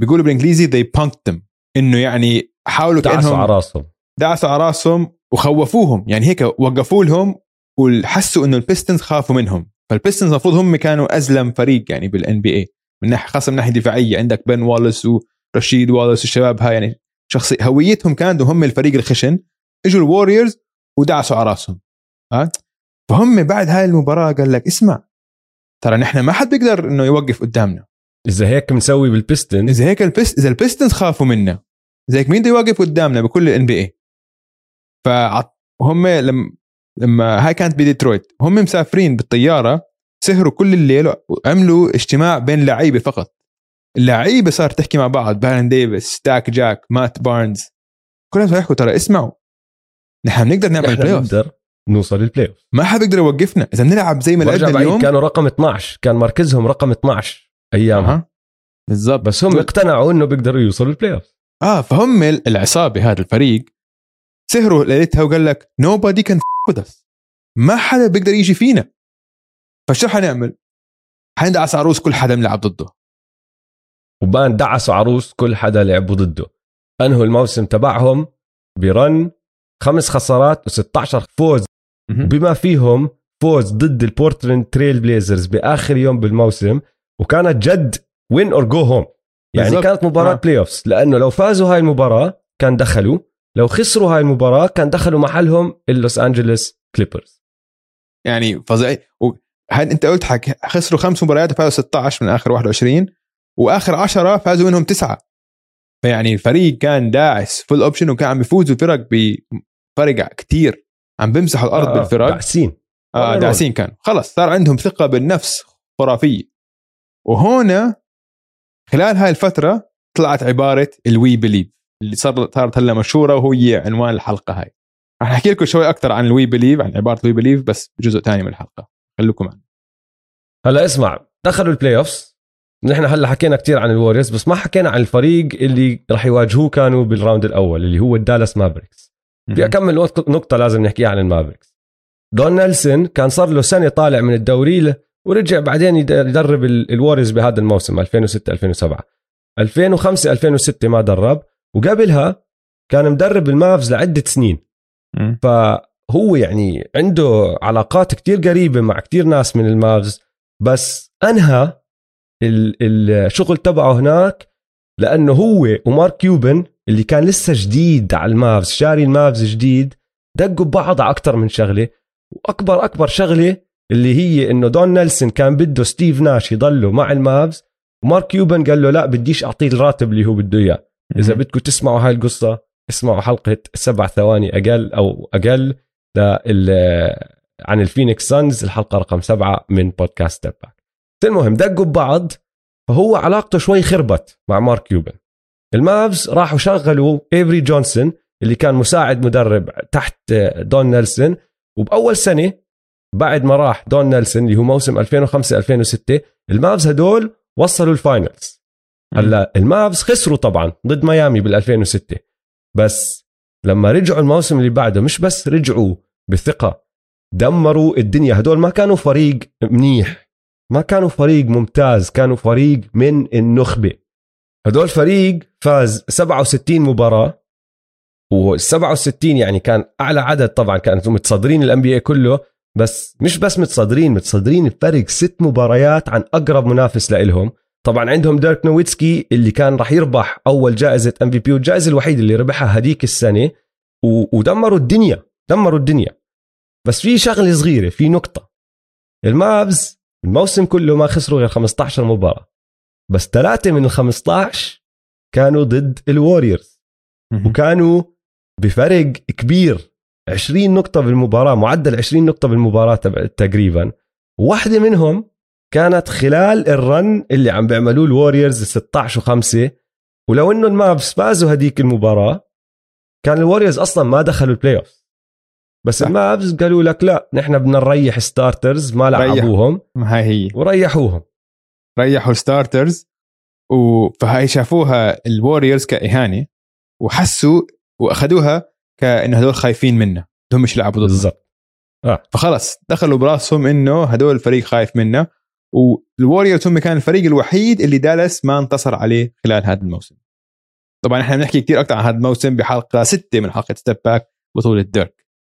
بيقولوا بالإنجليزي they punked them. إنه يعني حاولوا دعسوا على راسهم. دعسوا على راسهم وخوفوهم. يعني هيك وقفوا لهم وحسوا إنه البيستونز خافوا منهم. فالبيستونز المفروض هم كانوا أزلم فريق يعني بال NBA من ناحيه خاصة من ناحية دفاعية. عندك بن والس ورشيد والس والشباب هاي يعني شخصي هويتهم كانوا هم الفريق الخشن. إجوا الوريورز ودعسوا على رأسهم. ها؟ فهم بعد هاي المباراة قال لك اسمع ترى نحن ما حد بيقدر إنه يوقف قدامنا. إذا هيك مسوي بالبيستونز إذا هيك البيست إذا البيستونز خافوا منا. زي هيك مين بده يوقف قدامنا بكل ال NBA فهم لما لما هاي كانت بديترويت. هم مسافرين بالطيارة سهروا كل الليل وعملوا اجتماع بين لعيبة فقط. اللعيبة صار تحكي مع بعض بارون ديفيس Stack Jack مات بارنز. كلهم صاروا يحكوا ترى اسمعوا. نحن بنقدر نعمل playoff نقدر نوصل ال playoff ما حد بيقدر يوقفنا. إذا بنلعب زي ما لعبنا اليوم كانوا رقم 12 كان مركزهم رقم 12 أيامها. بالضبط. بس هم اقتنعوا إنه بيقدروا يوصلوا ال playoff آه فهم العصابة هذا الفريق. سهروا ليلتها وقال لك f- with us. ما حدا بيقدر يجي فينا. فشو حنعمل؟ حندعس على روس كل حدا بنلعب ضده. وبان دعسوا على روس كل حدا لعبوا ضده. أنهوا الموسم تبعهم برن خمس خسارات و16 فوز. بما فيهم فوز ضد البورتلاند تريل بليزرز بآخر يوم بالموسم وكانت جد win or go home يعني بالضبط. كانت مباراة آه. playoffs لأنه لو فازوا هاي المباراة كان دخلوا. لو خسروا هاي المباراة كان دخلوا محلهم اللوس انجلوس كليبرز يعني فظيع. هاد انت قلت حك خسروا خمس مباريات وفازوا 16 من آخر 21 وآخر 10 فازوا منهم تسعة. فيعني الفريق كان داعس full option وكان عم يفوزوا الفرق بفرق كتير. عم بيمسحوا الأرض آه، بالفرق. داعسين. آه داعسين كانوا. خلص صار عندهم ثقة بالنفس خرافية. وهنا خلال هاي الفترة طلعت عبارة ال We Believe اللي صار صارت هلا مشهورة وهي عنوان الحلقة هاي. رح أحكي لكم شوي أكثر عن ال We Believe عن عبارة ال We Believe بس بجزء ثاني من الحلقة. خليكم معنا. هلا اسمع دخلوا ال playoffs نحن هلا حكينا كتير عن الوريورز بس ما حكينا عن الفريق اللي راح يواجهوه كانوا بال round الأول اللي هو الدالاس مافريكس. بدي اكمل نقطة- لازم نحكيها عن المافريكس. دون نيلسون كان صار له سنة طالع من الدوري ورجع بعدين يد- يدرب ال- الوريورز بهذا الموسم 2006 2007 2005 2006 ما درب وقبلها كان مدرب المافز لعدة سنين. ف هو يعني عنده علاقات كتير قريبة مع كتير ناس من المافز بس أنهى ال- الشغل تبعه هناك لأنه هو ومارك كيوبن اللي كان لسه جديد على المافز شاري المافز جديد دقوا ببعض على أكثر من شغلة وأكبر أكبر شغلة اللي هي إنه دون نيلسون كان بده ستيف ناش يضله مع المافز ومارك كيوبن قال له لا بديش أعطيه الراتب اللي هو بده إياه. إذا بدكم تسمعوا هاي القصة اسمعوا حلقة سبع ثواني أقل أو أقل. عن الفينيكس سانز الحلقة رقم سبعة من بودكاست ستيب باك. المهم دقوا ببعض فهو علاقته شوي خربت مع مارك كيوبن. المافز راحوا شغلوا إيفري جونسون اللي كان مساعد مدرب تحت دون نيلسون وبأول سنة بعد ما راح دون نيلسون اللي هو موسم 2005 2006 المافز هدول وصلوا ال finals. هلا المافز خسروا طبعا ضد ميامي بال 2006 بس لما رجعوا الموسم اللي بعده مش بس رجعوا بثقة. دمروا الدنيا. هدول ما كانوا فريق منيح. ما كانوا فريق ممتاز. كانوا فريق من النخبة. هدول فريق فاز 67 مباراة. و 67 يعني كان أعلى عدد طبعا. كانوا متصدرين ال NBA كله. بس مش بس متصدرين. متصدرين بفرق ست مباريات عن أقرب منافس لإلهم. طبعا عندهم ديرك نويتسكي اللي كان راح يربح أول جائزة MVP والجائزة الوحيدة اللي ربحها هديك السنة. ودمروا الدنيا. دمروا الدنيا. بس في شغلة صغيرة في نقطة. المافز الموسم كله ما خسروا غير 15 مباراة. بس ثلاثة من ال 15 كانوا ضد الوريورز. وكانوا بفرق كبير. 20 نقطة بالمباراة معدل 20 نقطة بالمباراة تبع- تقريبا. واحدة منهم كانت خلال ال run اللي عم بيعملوه الوريورز 16 و5 ولو إنه المافز فازوا هديك المباراة كان الوريورز أصلا ما دخلوا ال playoff بس صح. المافز قالوا لك لا نحن بدنا نريح starters ما. لعبوهم. ما هاي هي. وريحوهم. ريحوا ال starters و- فهاي شافوها الوريورز كإهانة وحسوا وأخذوها كانه هدول خايفين منه هم مش يلعبوا ضده بالضبط فخلص دخلوا براسهم إنه هدول الفريق خايف منه والوريورز هم كان الفريق الوحيد اللي دالاس ما انتصر عليه خلال هذا الموسم. طبعا إحنا بنحكي كثير أكثر عن هذا الموسم بحلقة ستة من حلقة ستيب باك بطولة ديرك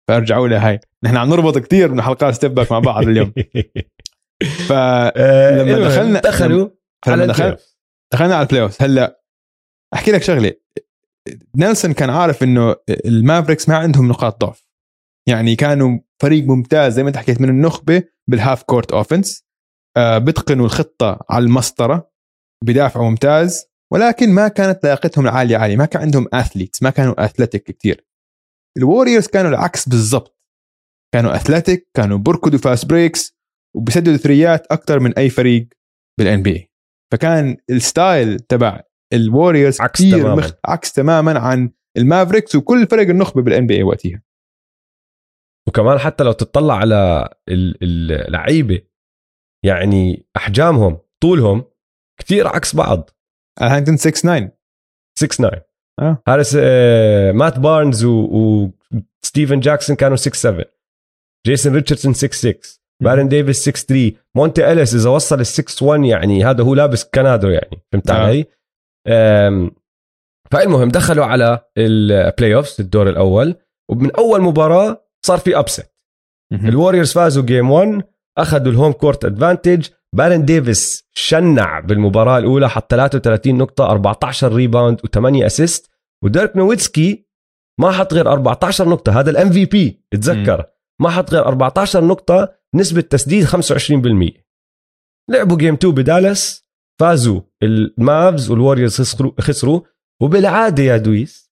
فارجعوا لهاي نحن عم نربط كثير من حلقات ستيب باك مع بعض اليوم. [LAUGHS] ف آه، دخلنا- دخلوا فلما على دخل-. دخلنا على ال playoff هلأ أحكي لك شغلة. نيلسون كان عارف إنه المافريكس ما عندهم نقاط ضعف. يعني كانوا فريق ممتاز زي ما أنت حكيت من النخبة بال half court offense آه بتقنوا الخطة على المسطرة بدافعوا ممتاز ولكن ما كانت لياقتهم العالية عالية. ما كان عندهم athletes ما كانوا athletic كثير الوريورز كانوا العكس بالضبط. كانوا athletic كانوا بركضوا fast breaks وبسددوا three ات أكثر من أي فريق بال NBA فكان ال style تبع الوريورز عكس تماماً. مخ... عكس تماما عن المافريكس وكل فرق النخبة بال NBA وقتها. وكمان حتى لو تطلع على ال- اللعيبة يعني أحجامهم طولهم كثير عكس بعض. هارينغتون 6 9 6 9 آه. هارس آه مات بارنز و- وستيفن جاكسون كانوا 6 7 جيسون ريتشاردسون 6 6 بارن ديفيس 6 3 مونتي أليس إذا وصل ال 6 1 يعني هذا هو لابس كنادر يعني فهمت آه. علي؟ فالمهم دخلوا على ال playoff الدور الأول. ومن أول مباراة صار في upset الوريورز فازوا game 1 أخذوا ال home court advantage بارن ديفيس شنع بالمباراة الأولى حط 33 نقطة 14 rebound و8 assist وديرك نويتسكي ما حط غير 14 نقطة هذا ال MVP اتذكر ما حط غير 14 نقطة نسبة تسديد 25% لعبوا game 2 بدالاس فازوا المافز والوريورز خسروا خسروا. وبالعادة يا دويس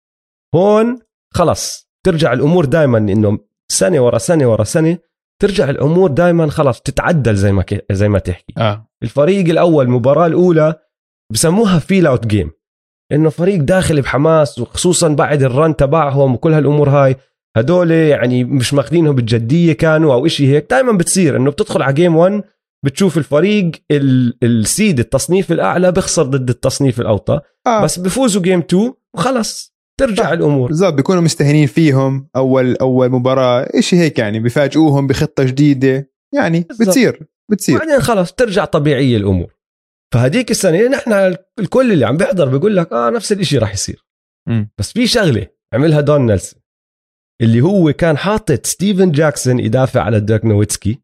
هون خلص ترجع الأمور دائما إنه سنة ورا سنة ورا سنة ترجع الأمور دائما خلص تتعدل زي ما ك... زي ما تحكي. آه. الفريق الأول المباراة الأولى بسموها feel out game إنه فريق داخل بحماس وخصوصا بعد ال run تبعهم وكل هالأمور هاي. هدول يعني مش ماخذينهم بالجدية كانوا أو إشي هيك دائما بتصير إنه بتدخل على game 1 بتشوف الفريق ال- السيد التصنيف الأعلى بيخسر ضد التصنيف الأوطى آه. بس بفوزوا game 2 وخلص ترجع. الأمور بالضبط بيكونوا مستهينين فيهم أول أول مباراة إشي هيك يعني بيفاجئوهم بخطة جديدة يعني بالضبط. بتصير بتصير بعدين خلص ترجع طبيعية الأمور فهديك السنة نحن الكل اللي عم بيحضر بيقول لك آه نفس الشيء راح يصير مم. بس في شغلة عملها دون نيلسون اللي هو كان حاطط ستيفن جاكسون يدافع على ديرك نويتسكي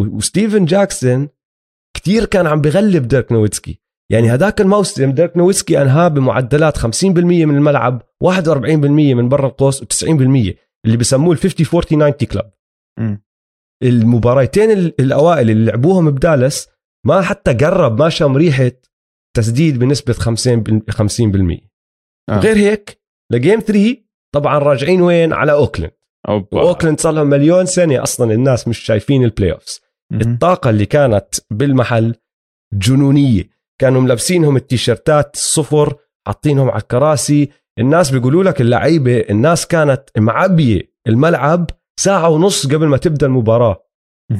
وستيفن جاكسون كتير كان عم بغلب ديرك نويتسكي يعني هذاك الموسم ديرك نويتسكي أنهاه بمعدلات 50% من الملعب 41% من برا القوس و90% اللي بسموه ال 50 40 90 club. المباريتين ال- الأوائل اللي لعبوهم بدالاس ما حتى قرب ما شم ريحة تسديد بنسبة 50 بال- 50% آه. غير هيك ل game 3 طبعا راجعين وين على اوكلاند أوبا. واوكلاند صار لهم مليون سنة أصلا الناس مش شايفين ال playoffs. الطاقة اللي كانت بالمحل جنونية كانوا ملبسينهم التيشيرتات الصفر حاطينهم على الكراسي الناس بيقولوا لك اللعيبة الناس كانت معبية الملعب ساعة ونص قبل ما تبدأ المباراة.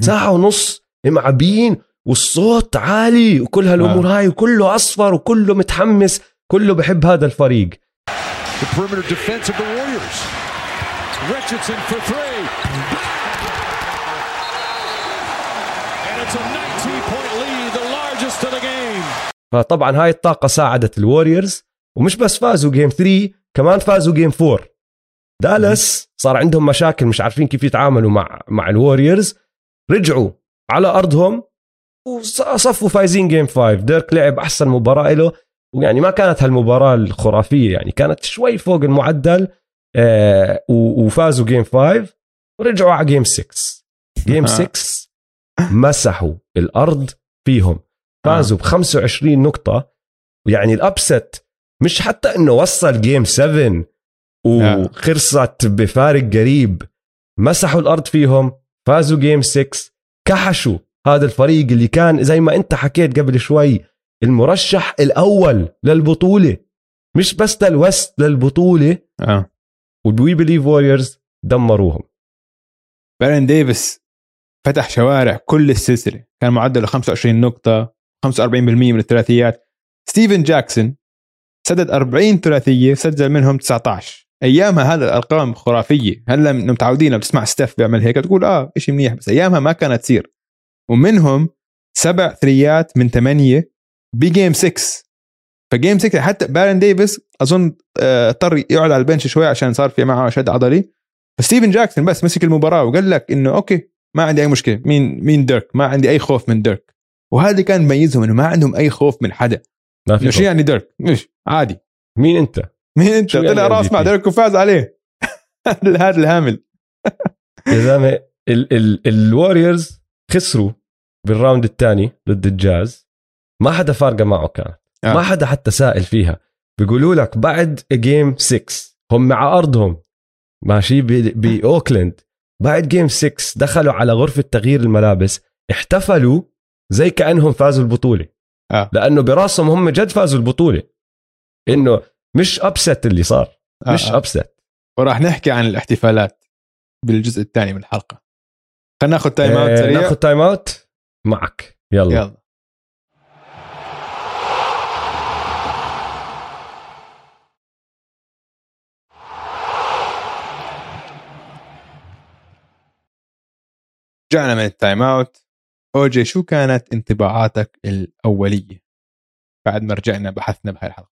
ساعة ونص معبيين والصوت عالي وكل هالأمور آه. هاي وكله أصفر وكله متحمس كله بحب هذا الفريق The perimeter defense of the Warriors. Richardson for three. And it's a 19 point lead, the largest of the game. فطبعا هاي الطاقة ساعدت ال Warriors ومش بس فازوا game 3 كمان فازوا game 4 دالاس صار عندهم مشاكل مش عارفين كيف يتعاملوا مع مع ال Warriors. رجعوا على أرضهم وصفوا فايزين game 5 ديرك لعب أحسن مباراة له ويعني ما كانت هالمباراة الخرافية يعني كانت شوي فوق المعدل آه وفازوا game 5 ورجعوا على game 6 game 6 مسحوا الأرض فيهم. فازوا ب 25 نقطة. ويعني ال upset مش حتى إنه وصل game 7 وخلصت بفارق قريب مسحوا الأرض فيهم فازوا game 6 كحشوا هذا الفريق اللي كان زي ما أنت حكيت قبل شوي المرشح الأول للبطولة. مش بس لل West للبطولة. آه. We Believe Warriors دمروهم. بارن ديفيس فتح شوارع كل السلسلة. كان معدله 25 نقطة. 45% من الثلاثيات. ستيفن جاكسون سدد 40 ثلاثية سجل منهم 19 أيامها هذا الأرقام خرافية. هلا متعودين لما تسمع ستيف بيعمل هيك تقول آه شيء منيح بس أيامها ما كانت تصير. ومنهم سبع three ات من ثمانية ب game 6 ف game 6 حتى بارن ديفيس أظن آه، اضطر يقعد على ال bench شوي عشان صار في معه شد عضلي. فستيفن جاكسون بس مسك المباراة وقال لك إنه أوكي ما عندي أي مشكلة. مين مين ديرك؟ ما عندي أي خوف من ديرك. وهذا كان مميزهم إنه ما عندهم أي خوف من حدا. ما في شو. يعني ديرك مش عادي. مين أنت؟ مين أنت؟ شو يعني طلع راس؟ مع ديرك وفاز عليه. [LAUGHS] هذا الهامل. [LAUGHS] يا زلمة ال- ال- ال Warriors خسروا بال round الثاني ضد الجاز. ما حدا فارقة معه كان. آه. ما حدا حتى سائل فيها. بيقولوا لك بعد game 6 هم على أرضهم. ماشي ب- بأوكلاند. بعد game 6 دخلوا على غرفة تغيير الملابس احتفلوا زي كأنهم فازوا البطولة. آه. لأنه براسهم هم جد فازوا البطولة. إنه مش upset اللي صار. آه، مش آه. upset وراح نحكي عن الاحتفالات بالجزء الثاني من الحلقة. خلينا ناخذ time out سريع. ناخذ time out معك. يلا, يلا. يلا رجعنا من ال time out أوجي شو كانت انطباعاتك الأولية بعد ما رجعنا بحثنا بهاي الحلقة؟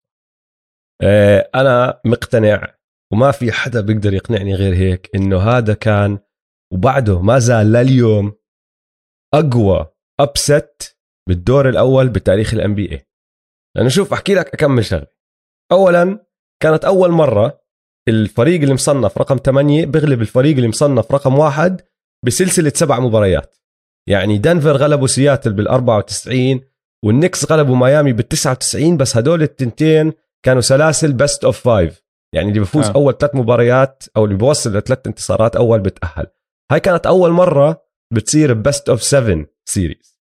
آه، أنا مقتنع وما في حدا بيقدر يقنعني غير هيك إنه هذا كان وبعده ما زال لليوم أقوى upset بالدور الأول بتاريخ ال NBA لأنه شوف أحكي لك اكم شغلة. اولا كانت أول مرة الفريق اللي مصنف رقم 8 بيغلب الفريق اللي مصنف رقم واحد بسلسلة سبع مباريات. يعني دنفر غلبوا سياتل بال 94 وال Knicks غلبوا ميامي بال 99 بس هدول التنتين كانوا سلاسل best of five يعني اللي بفوز آه. أول ثلاث مباريات أو اللي بوصل لثلاث انتصارات أول بتأهل. هاي كانت أول مرة بتصير best of 7 series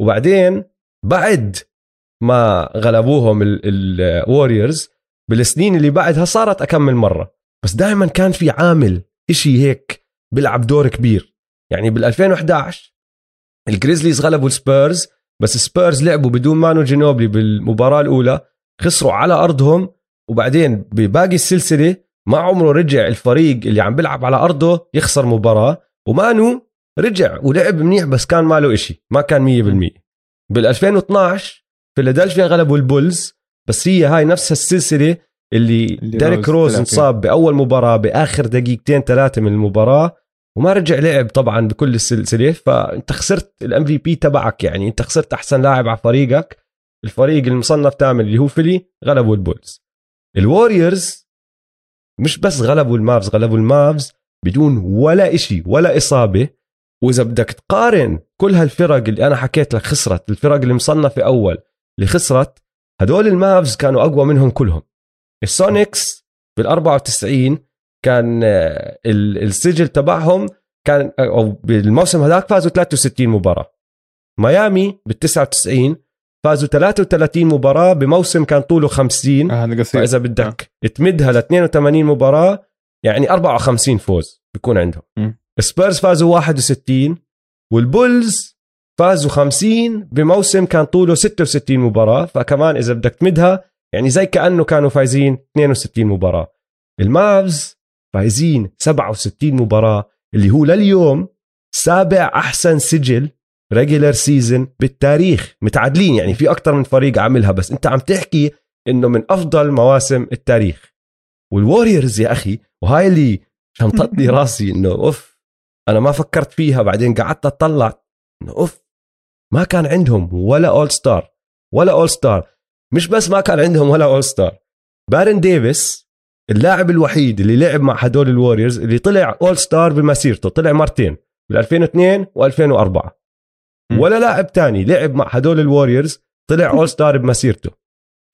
وبعدين بعد ما غلبوهم ال Warriors بالسنين اللي بعدها صارت اكم مرة. بس دائما كان في عامل إشي هيك بيلعب دور كبير. يعني بال 2011 ال Grizzlies غلبوا السبيرز بس السبيرز لعبوا بدون مانو جينوبلي بالمباراة الأولى خسروا على أرضهم وبعدين بباقي السلسلة ما عمره رجع الفريق اللي عم بيلعب على أرضه يخسر مباراة ومانو رجع ولعب منيح بس كان ماله إشي ما كان 100% بال 2012 فيلادلفيا غلبوا ال Bulls بس هي هاي نفس السلسلة اللي, اللي ديريك روز. انصاب بأول مباراة بآخر دقيقتين ثلاثة من المباراة وما رجع لعب طبعا بكل السلسلة فأنت خسرت ال MVP تبعك يعني أنت خسرت أحسن لاعب على فريقك. الفريق المصنف ثامن اللي هو فيلي غلبوا ال Bulls. ال Warriors مش بس غلبوا ال Mavs غلبوا ال Mavs بدون ولا إشي ولا إصابة. وإذا بدك تقارن كل هالفرق اللي أنا حكيت لك خسرت الفرق اللي مصنفة أول اللي خسرت هدول ال Mavs كانوا أقوى منهم كلهم. ال Sonics بال 94 كان آه، ال- السجل تبعهم كان أو بالموسم هذاك فازوا 63 مباراة. ميامي بال 99 فازوا 33 مباراة بموسم كان طوله 50 آه، فإذا بدك تمدها ل 82 مباراة يعني 54 فوز بيكون عندهم. سبيرز فازوا 61 وال Bulls فازوا 50 بموسم كان طوله 66 مباراة. فكمان إذا بدك تمدها يعني زي كأنه كانوا فايزين 62 مباراة. ال Mavs فايزين 67 مباراة اللي هو لليوم سابع أحسن سجل regular season بالتاريخ. متعادلين يعني في أكثر من فريق عاملها بس أنت عم تحكي إنه من أفضل مواسم التاريخ. وال Warriors يا أخي وهاي اللي شنطتني [LAUGHS] راسي إنه أوف أنا ما فكرت فيها بعدين قعدت أطلع إنه أوف ما كان عندهم ولا All-Star ولا All-Star مش بس ما كان عندهم ولا All-Star بارون ديفيس اللاعب الوحيد اللي لعب مع هدول الوريورز اللي طلع All-Star بمسيرته طلع مرتين بال 2002 و2004 م. ولا لاعب تاني لعب مع هدول الوريورز طلع All-Star بمسيرته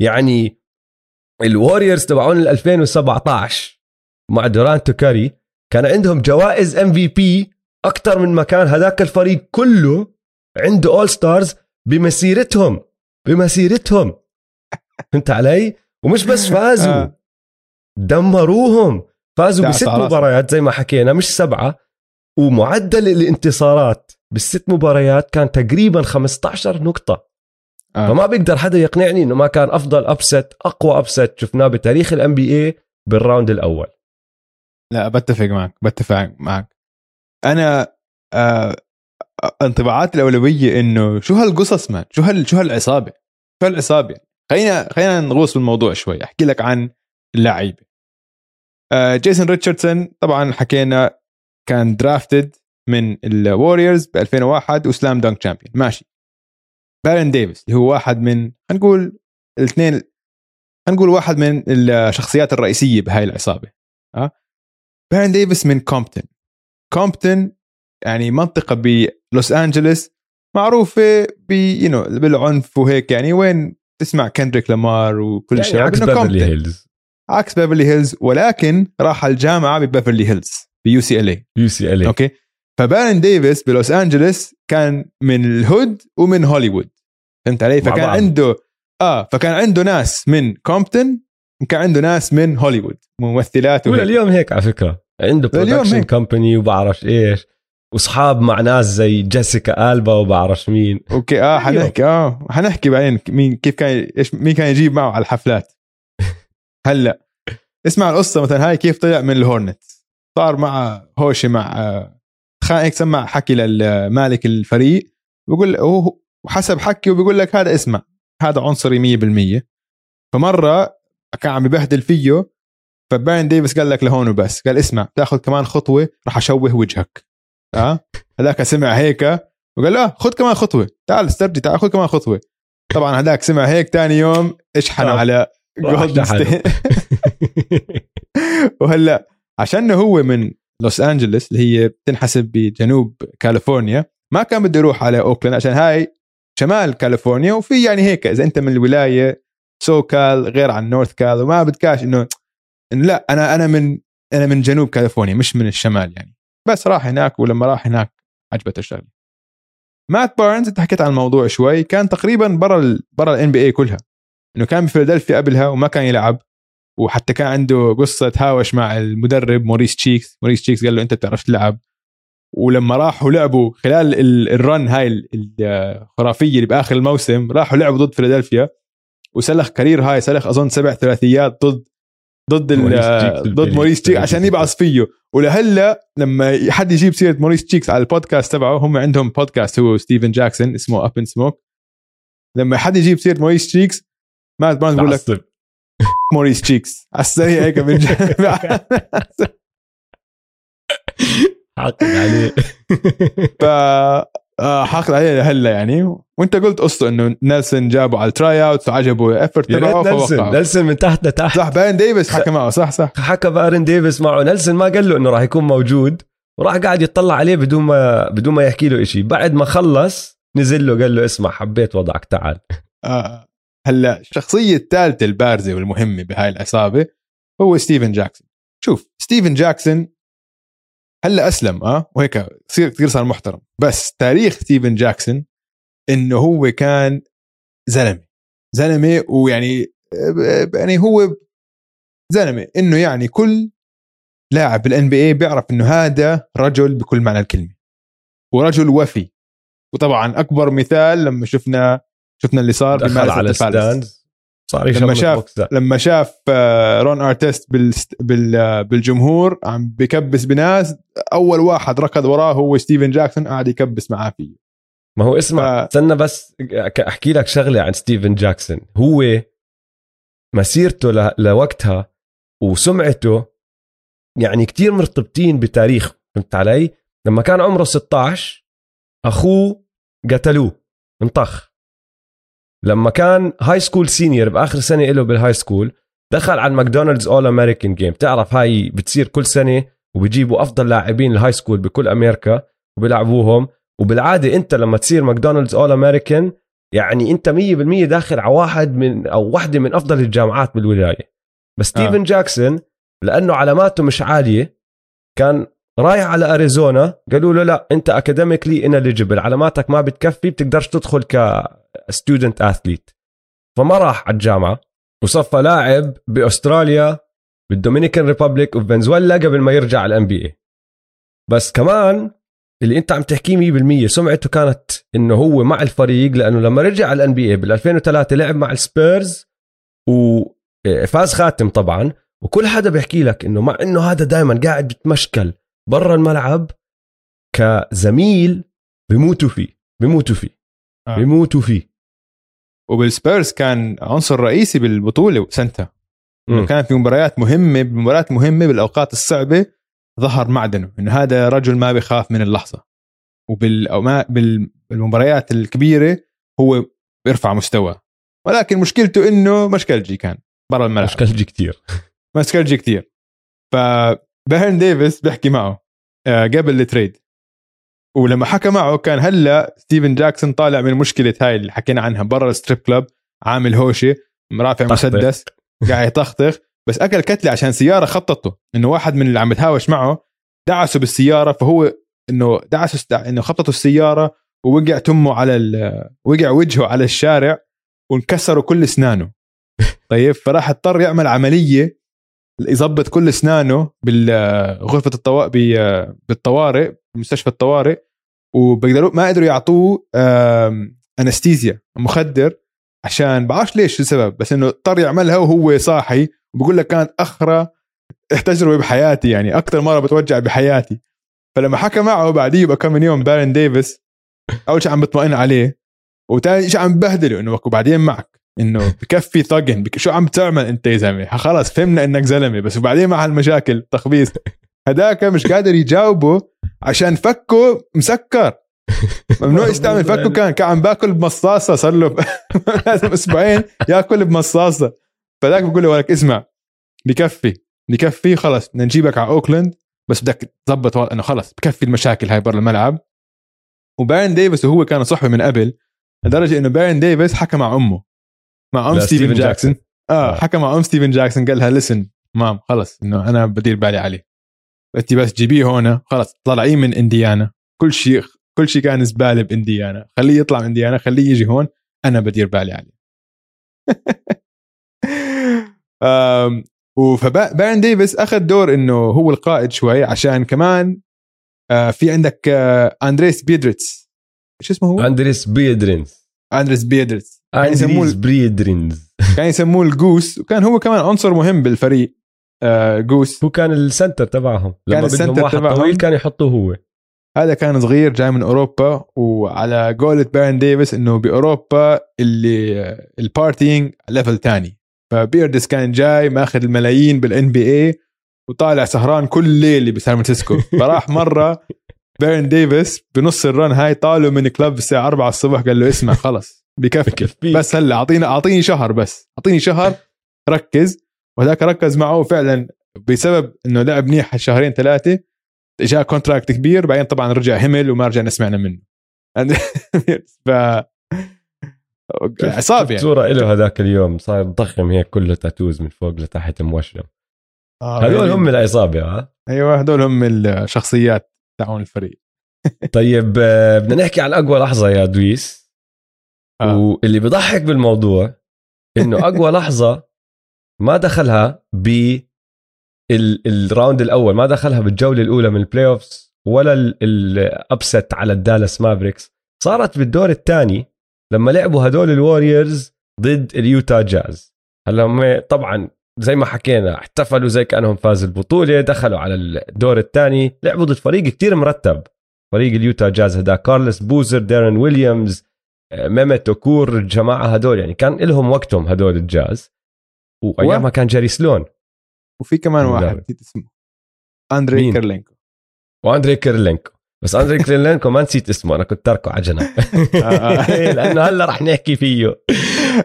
يعني الوريورز تبعون ال 2017 مع دورانت وكاري كان عندهم جوائز MVP أكثر من مكان هذاك الفريق كله عنده All-Stars بمسيرتهم بمسيرتهم فهمت علي؟ ومش بس [LAUGHS] فازوا آه. دمروهم. فازوا بست. مباريات زي ما حكينا مش سبعة. ومعدل الانتصارات بالست مباريات كان تقريبا 15 نقطة. آه. فما بيقدر حدا يقنعني إنه ما كان أفضل upset أقوى upset شفناه بتاريخ ال NBA بال round الأول. لا بتفق معك بتفق معك. أنا آه انطباعاتي الأولية إنه شو هالقصص man شو هال شو هالعصابة؟ شو هالعصابة؟ خلينا خلينا نغوص بالموضوع شوي. أحكي لك عن اللعيبة. آه جيسون ريتشاردسون طبعا حكينا كان drafted من الوريورز ب 2001 و slam dunk champion ماشي. بارون ديفيس اللي هو واحد من خلينا نقول الاثنين خلينا نقول واحد من الشخصيات الرئيسية بهاي العصابة. ها بارون ديفيس من كومبتون كومبتون يعني منطقة بلوس أنجلوس معروفة you know بالعنف وهيك يعني وين تسمع كندريك لامار وكل يعني الشباب عكس بيفرلي. هيلز عكس بيفرلي هيلز ولكن راح الجامعة ببيفرلي هيلز بيو سي ال اي يو سي ال أوكي فبارون ديفيس بلوس أنجلوس كان من ال hood ومن هوليوود فهمت علي فكان بعض. عنده آه فكان عنده ناس من كومبتون وكان عنده ناس من هوليوود ممثلات وهيك. اليوم هيك على فكرة عنده production. company وبعرف إيش واصحاب مع ناس زي جيسيكا ألبا وبعرف مين okay آه. حنحكي آه حنحكي بعدين مين كيف كان إيش مين كان يجيب معه على الحفلات هلا اسمع القصة مثلا هاي كيف طلع من الهورنتس؟ صار معه هوشة مع آه، خان هيك سمع حكي للمالك الفريق بيقول هو وحسب حكي وبيقول لك هذا اسمع هذا عنصري 100% فمرة كان عم يبهدل فيه فبارون ديفيس قال لك لهون وبس قال اسمع تاخذ كمان خطوة راح أشوه وجهك. آه؟ هذاك سمع هيك وقال لا خذ كمان خطوة تعال استرجي تعال خذ كمان خطوة. طبعا هذاك سمع هيك تاني يوم انشحن راح- على [LAUGHS] جولدن. ستيت [LAUGHS] وهلا عشان هو من لوس انجلوس اللي هي بتنحسب بجنوب كاليفورنيا ما كان بده يروح على أوكلاند عشان هاي شمال كاليفورنيا وفي يعني هيك إذا أنت من الولاية SoCal غير عن North Cal وما بدكاش إنه لا أنا أنا من أنا من جنوب كاليفورنيا مش من الشمال يعني. بس راح هناك ولما راح هناك عجبته الشغلة. مات بارنز أنت حكيت عن الموضوع شوي كان تقريبا برا ال برا ال NBA كلها. إنه كان بفيلادلفيا قبلها وما كان يلعب وحتى كان عنده قصة هاوش مع المدرب موريس تشيكس. موريس تشيكس قال له أنت بتعرفش تلعب. ولما راحوا لعبوا خلال ال- ال run هاي ال- الخرافية اللي بآخر الموسم راحوا لعبوا ضد فيلادلفيا وسلخ career high سلخ أظن سبع ثلاثيات ضد ضد ال- ضد. موريس تشيكس عشان يبعص فيه. ولهلا لما حد يجيب سيرة موريس تشيكس على البودكاست تبعه هم عندهم بودكاست هو ستيفن جاكسون اسمه اب ان سموك لما حد يجيب سيرة موريس تشيكس مات بارنز بقول لك موريس تشيكس. على السريع هيك من [LAUGHS] حاقد عليه. ف آه، حاقد عليه هلا يعني. وانت قلت قصته إنه نيلسون جابه على ال tryout وعجبه يا تبعه نيلسون. نيلسون من تحت لتحت. صح بارون ديفيس حكى معه صح صح. حكى بارن ديفيس معه. نيلسون ما قال له إنه راح يكون موجود. وراح قاعد يطلع عليه بدون ما بدون ما يحكي له شيء بعد ما خلص نزل له قال له اسمع حبيت وضعك تعال. آه. هلا الشخصيه الثالثه البارزة والمهمة بهاي العصابة هو ستيفن جاكسون. شوف ستيفن جاكسون هلا أسلم آه؟ وهيك صير كثير صار محترم. بس تاريخ ستيفن جاكسون إنه هو كان زلمة. زلمة ويعني يعني هو زلمة. إنه يعني كل لاعب بال NBA بيعرف إنه هذا رجل بكل معنى الكلمة. ورجل وفي. وطبعا أكبر مثال لما شفنا شفنا اللي صار دخل بمارس على صار لما شاف. لما شاف آه، رون أرتست بال بال آه، بالجمهور عم بكبس بناس أول واحد ركض وراه هو ستيفن جاكسون قاعد يكبس معاه فيه. ما هو اسمع ف- استنى بس أحكي لك شغلة عن ستيفن جاكسون. هو مسيرته ل... لوقتها وسمعته يعني كتير مرتبطين بتاريخ فهمت علي؟ لما كان عمره 16 أخوه قتلوه انطخ. لما كان high school senior بآخر سنة له بال high school دخل على ال McDonald's All-American game تعرف هاي بتصير كل سنة وبيجيبوا أفضل لاعبين ال high school بكل أمريكا وبيلعبوهم. وبالعادة أنت لما تصير McDonald's All American يعني أنت 100% داخل على واحد من أو واحدة من أفضل الجامعات بالولاية. بس ستيفن آه. جاكسون لأنه علاماته مش عالية كان رايح على أريزونا قالوا له لا أنت academically ineligible علاماتك ما بتكفي بتقدرش تدخل ك student athlete فما راح على الجامعة وصفى لاعب بأستراليا بال Dominican Republic وفنزويلا قبل ما يرجع على ال NBA بس كمان اللي أنت عم تحكيه 100% سمعته كانت إنه هو مع الفريق لأنه لما رجع على ال NBA بال 2003 لعب مع السبيرز وفاز خاتم طبعا. وكل حدا بيحكي لك إنه مع إنه هذا دائما قاعد بتمشكل برا الملعب كزميل بيموتوا فيه بيموتوا فيه آه. بيموتوا فيه. وبالسبيرز كان عنصر رئيسي بالبطولة سنتها مم. كان في مباريات مهمة بمباريات مهمة بالأوقات الصعبة ظهر معدنه إنه هذا رجل ما بيخاف من اللحظة. وبال أو ما بال- بالمباريات الكبيرة هو بيرفع مستوى ولكن مشكلته إنه مشكلجي كان برا الملعب. مشكلجي كتير. مشكلجي كتير. فبيرن ديفيس بيحكي معه آه، قبل ال trade ولما حكى معه كان هلا ستيفن جاكسون طالع من مشكلة هاي اللي حكينا عنها برا ال strip club عامل هوشه ورافع. مسدس قاعد يطخطخ بس أكل كتلة عشان سيارة خبطته إنه واحد من اللي عم بتهاوش معه دعسه بالسيارة فهو إنه دعسه است... إنه خبطته السيارة ووقع تمه على ال... وقع وجهه على الشارع وانكسروا كل أسنانه [LAUGHS] طيب فراح اضطر يعمل عملية يظبط كل أسنانه بالغرفه الطوارئ بالطوارئ بمستشفى الطوارئ وبيقدروا ما قدروا يعطوه anesthesia مخدر عشان بعرفش ليش السبب بس إنه اضطر يعملها وهو صاحي وبقول لك كانت أخرا تجربة بحياتي يعني أكثر مرة بتوجع بحياتي. فلما حكى معه بعديه بكم من يوم بارن ديفيس أول شيء عم بطمئن عليه وثاني شيء عم ببهدله إنه وبعدين معك إنه بكفي ثقن بك شو عم تعمل أنت يا زلمة؟ خلاص فهمنا إنك زلمة بس وبعدين مع هالمشاكل تخبيص. هداك مش قادر يجاوبه عشان فكه مسكر. [LAUGHS] ممنوع يستعمل فكه كان كان عم باكل بمصاصة صار له [LAUGHS] لازم أسبوعين ياكل بمصاصة. فذاك بقول له ولك اسمع بكفي بكفي خلص بدنا نجيبك على أوكلاند بس بدك تظبط إنه خلص بكفي المشاكل هاي برا الملعب. وبارن ديفيس وهو كانوا صحبه من قبل لدرجة إنه بارن ديفيس حكى مع أمه مع أم ستيفن جاكسون. جاكسون. آه. حكى مع أم ستيفن جاكسون قال لها listen mom خلص إنه أنا بدير بالي عليه. إنت بس جيبيه هون خلص طلعيه من إنديانا. كل شيء كل شيء كان زبالة بإنديانا. خليه يطلع من إنديانا خليه يجي هون أنا بدير بالي عليه. [LAUGHS] آم، وفبارن ديفيس أخذ دور إنه هو القائد شوي عشان كمان آه، في عندك آه، أندريس بيدريتس. إيش اسمه هو؟ أندريس بيدرينز. أندريس بيدريتس. كان يسموه بريدرينز كان يسموه ال Goose وكان هو كمان عنصر مهم بالفريق. آه، Goose. هو كان ال center تبعهم. كان لما بدهم ال center واحد تبعهم. طويل كان يحطوه هو. هذا كان صغير جاي من أوروبا وعلى قولة بارن ديفيس إنه بأوروبا اللي ال partying level تاني. فبيردس كان جاي ماخذ الملايين بال NBA وطالع سهران كل ليله بسان فرانسيسكو. [LAUGHS] فراح مرة بيرن ديفيس بنص ال run هاي طالوا من club الساعة 4 الصبح قال له اسمع خلص بكفي. بكفي. بس هلا أعطينا أعطيني شهر بس. أعطيني شهر ركز. وهذاك ركز معه فعلا بسبب إنه لعب منيح شهرين ثلاثة جاء كونتراكت كبير بعدين طبعا رجع همل وما رجعنا سمعنا منه. [LAUGHS] ف عصاب يعني. صورة له هذاك اليوم؟ صار ضخم هيك كله تاتوز من فوق لتحت موشم آه، هذول يعني- هم العصابة ها؟ أيوه هدول هم الشخصيات تاعون الفريق. [LAUGHS] طيب آه، بدنا نحكي عن أقوى لحظة يا دويس. آه. واللي بضحك بالموضوع إنه أقوى [LAUGHS] لحظة ما دخلها ب ال- ال round الأول ما دخلها بالجولة الأولى من ال playoffs ولا ال upset على ال Dallas Mavericks. صارت بالدور الثاني لما لعبوا هدول ال Warriors ضد ال Utah Jazz. هلا هم طبعا زي ما حكينا احتفلوا زي كأنهم فازوا البطولة دخلوا على الدور الثاني لعبوا ضد فريق كتير مرتب. فريق ال Utah Jazz هدا كارلس بوزر دارين ويليامز آه، ميمت اوكور الجماعة هدول يعني كان لهم وقتهم هدول الجاز. وايامها كان جيري سلون. وفي كمان واحد. نسيت اسمه. أندري؟ كيرلينكو. وأندري كيرلينكو. بس أندري [LAUGHS] كيرلينكو ما نسيت اسمه أنا كنت تاركه على جنب. [LAUGHS] آه. [LAUGHS] لأنه هلا رح نحكي فيه.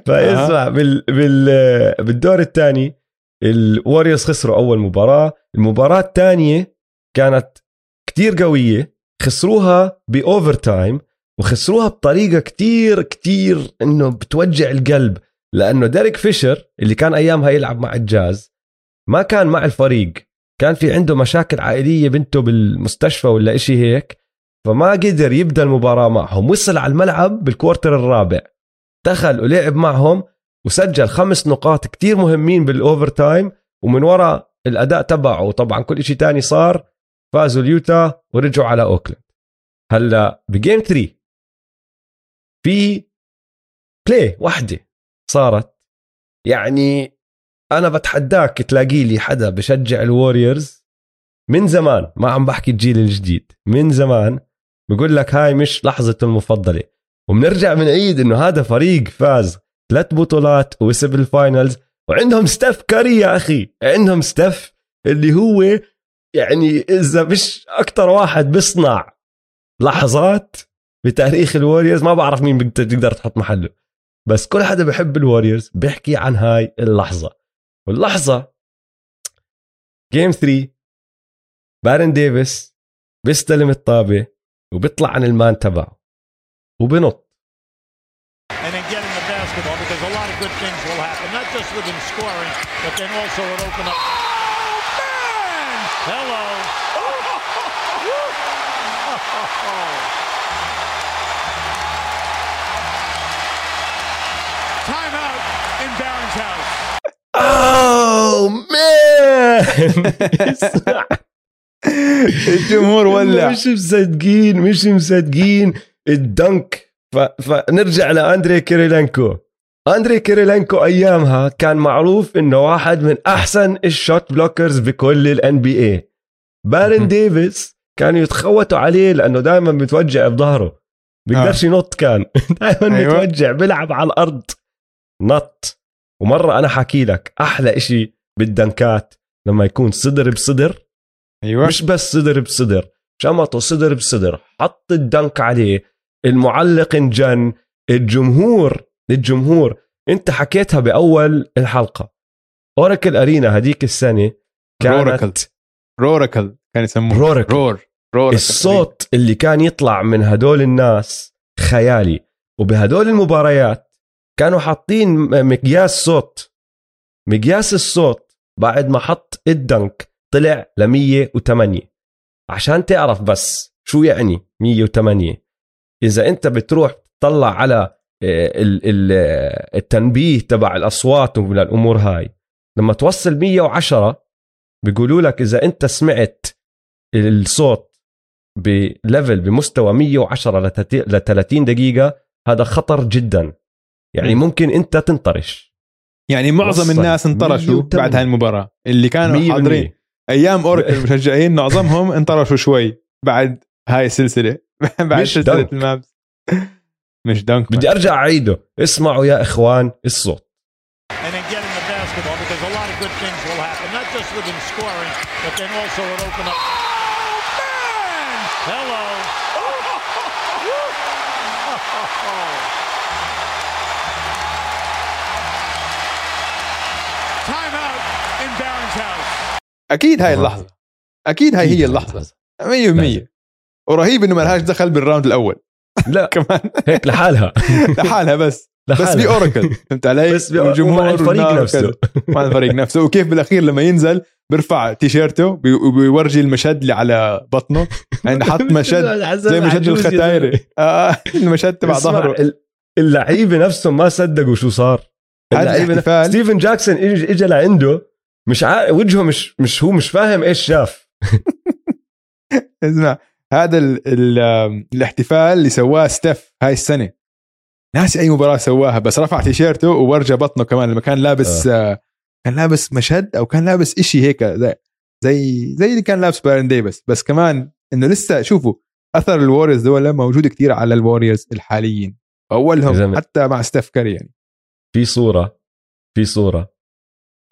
فاسمع بال بال بالدور الثاني ال Warriors خسروا أول مباراة. المباراة الثانية كانت كتير قوية. خسروها ب overtime وخسروها بطريقة كتير كتير إنه بتوجع القلب. لأنه ديريك فيشر اللي كان ايامها يلعب مع الجاز ما كان مع الفريق. كان في عنده مشاكل عائلية بنته بالمستشفى ولا إشي هيك فما قدر يبدأ المباراة معهم. وصل على الملعب بال quarter الرابع. دخل ولعب معهم وسجل خمس نقاط كتير مهمين بال overtime ومن وراء الأداء تبعه. وطبعا كل شيء تاني صار فازوا ال Utah ورجعوا على أوكلاند. هلأ ب game 3 في play واحدة. صارت. يعني أنا بتحداك تلاقي لي حدا بشجع ال Warriors من زمان ما عم بحكي الجيل الجديد من زمان بقول لك هاي مش لحظته المفضلة. وبنرجع بنعيد إنه هذا فريق فاز ثلاث بطولات ووصل بال finals وعندهم ستيف كاري يا أخي عندهم ستيف اللي هو يعني إذا مش أكثر واحد بيصنع لحظات بتاريخ ال Warriors ما بعرف مين بت- تقدر تحط محله. بس كل حدا بحب ال Warriors بيحكي عن هاي اللحظة. واللحظة game 3 بارن ديفيس بيستلم الطابة وبيطلع عن ال man تبعه وبنط. And [LAUGHS] [LAUGHS] اسمع [LAUGHS] الجمهور ولع. مش مصدقين مش مصدقين. ال dunk. ف... فنرجع لأندري كيريلينكو. أندري كيريلينكو أيامها كان معروف إنه واحد من أحسن ال shot blockers بكل ال NBA بارن. ديفيس كانوا يتخوتوا عليه لأنه دائما بتوجع بظهره بيقدرش ينط كان. [LAUGHS] دائما أيوة. بتوجع بيلعب على الأرض. نط. ومرة أنا حكي لك أحلى إشي بالدنكات. لما يكون صدر بصدر أيوه. مش بس صدر بصدر شمطة صدر بصدر حط الدنك عليه المعلق انجن الجمهور الجمهور. انت حكيتها بأول الحلقة. أوراكل أرينا هديك السنة. كانت روراكل كان يسموه. روراكل. رور روراكل الصوت اللي كان يطلع من هدول الناس خيالي. وبهدول المباريات كانوا حاطين مقياس صوت. مقياس الصوت بعد ما حط الدنك طلع ل 108 عشان تعرف بس شو يعني 108 إذا أنت بتروح تطلع على آه، آه، التنبيه تبع الأصوات ومن الأمور هاي. لما توصل 110 بيقولوا لك إذا أنت سمعت الصوت بليفل بمستوى 110 ل 30 دقيقة هذا خطر جدا. يعني مم. ممكن أنت تنطرش. يعني معظم الناس انطرشوا 108. بعد هاي المباراه اللي كانوا 100% حاضرين. أيام اوركل المشجعين [LAUGHS] معظمهم انطرشوا شوي بعد هاي السلسلة. [LAUGHS] بعد مش سلسلة دنك. المابس. مش دنك. بدي أرجع أعيده. اسمعوا يا إخوان الصوت. And أكيد هاي اللحظة. أكيد هاي هي اللحظة. 100% ورهيب إنه ما لهاش دخل بالراوند الأول. [LAUGHS] لا. كمان. هيك لحالها. [LAUGHS] لحالها بس. بس لحالها. في أوراكل. فهمت علي؟ بس والجمهور ومع الفريق نفسه. [LAUGHS] مع الفريق نفسه. وكيف بالأخير لما ينزل بيرفع تيشيرته بي- وبيورجي المشد اللي على بطنه. يعني حط مشد زي مشد الختيارية آه. المشد تبع ظهره. ال- اللعيبة نفسهم ما صدقوا شو صار. اللعيبة ستيفن جاكسون اجى لعنده. مش عارف وجهه مش مش هو مش فاهم إيش شاف. [LAUGHS] اسمع هذا ال ال الاحتفال اللي سواه ستيف هاي السنة. ناسي أي مباراة سواها بس رفع تيشيرته وورجى بطنه كمان لما كان لابس آه. كان لابس مشد أو كان لابس إشي هيك زي زي, زي اللي كان لابس بارن ديفيس بس كمان إنه لسه شوفوا أثر الواريورز دول موجود كتير على الواريورز الحاليين. أولهم. حتى مع ستيف كاري يعني. في صورة في صورة.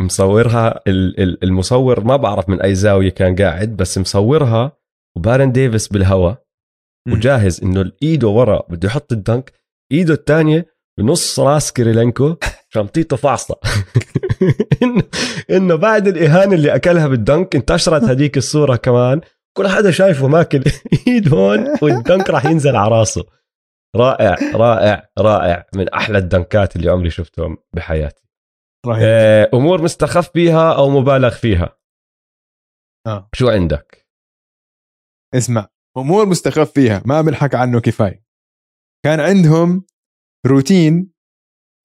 مصورها ال- ال- المصور ما بعرف من أي زاوية كان قاعد بس مصورها وبارن ديفيس بالهواء. وجاهز إنه إيده ورا بده يحط ال dunk إيده الثانية بنص راس كيريلينكو [LAUGHS] شنطيته فاصلة. [LAUGHS] إنه إنه بعد الإهانة اللي أكلها بالدنك انتشرت هذيك الصورة كمان كل حدا شايفه ماكل [LAUGHS] إيد هون والدنك راح ينزل على راسه. رائع رائع رائع من أحلى الدنكات اللي عمري شفتهم بحياتي. رهيب. آه، أمور مستخف بيها أو مبالغ فيها. آه. شو عندك؟ اسمع أمور مستخف فيها ما بنحكى عنه كفاية. كان عندهم روتين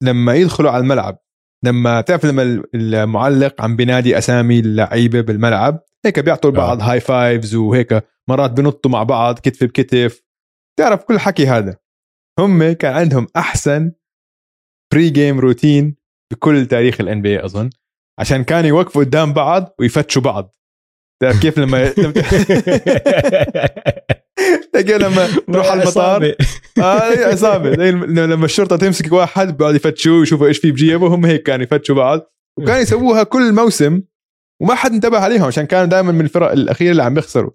لما يدخلوا على الملعب. لما تعرف لما المعلق عم بينادي أسامي اللعيبة بالملعب هيك بيعطوا لبعض high fives وهيك مرات بنطوا مع بعض كتف بكتف. تعرف كل حكي هذا. هم كان عندهم أحسن pre-game routine بكل تاريخ ال NBA أظن عشان كانوا يوقفوا قدام بعض ويفتشوا بعض. تعرف كيف لما [LAUGHS] تلاقيه لما تروح على [LAUGHS] المطار. آه عصابه [LAUGHS] لما الشرطة تمسك واحد بيقعدوا يفتشوه يشوفوا إيش في بجيبه هم هيك كانوا يفتشوا بعض. وكانوا يسووها كل موسم وما حد انتبه عليهم عشان كانوا دائما من الفرق الأخيرة اللي عم بيخسروا.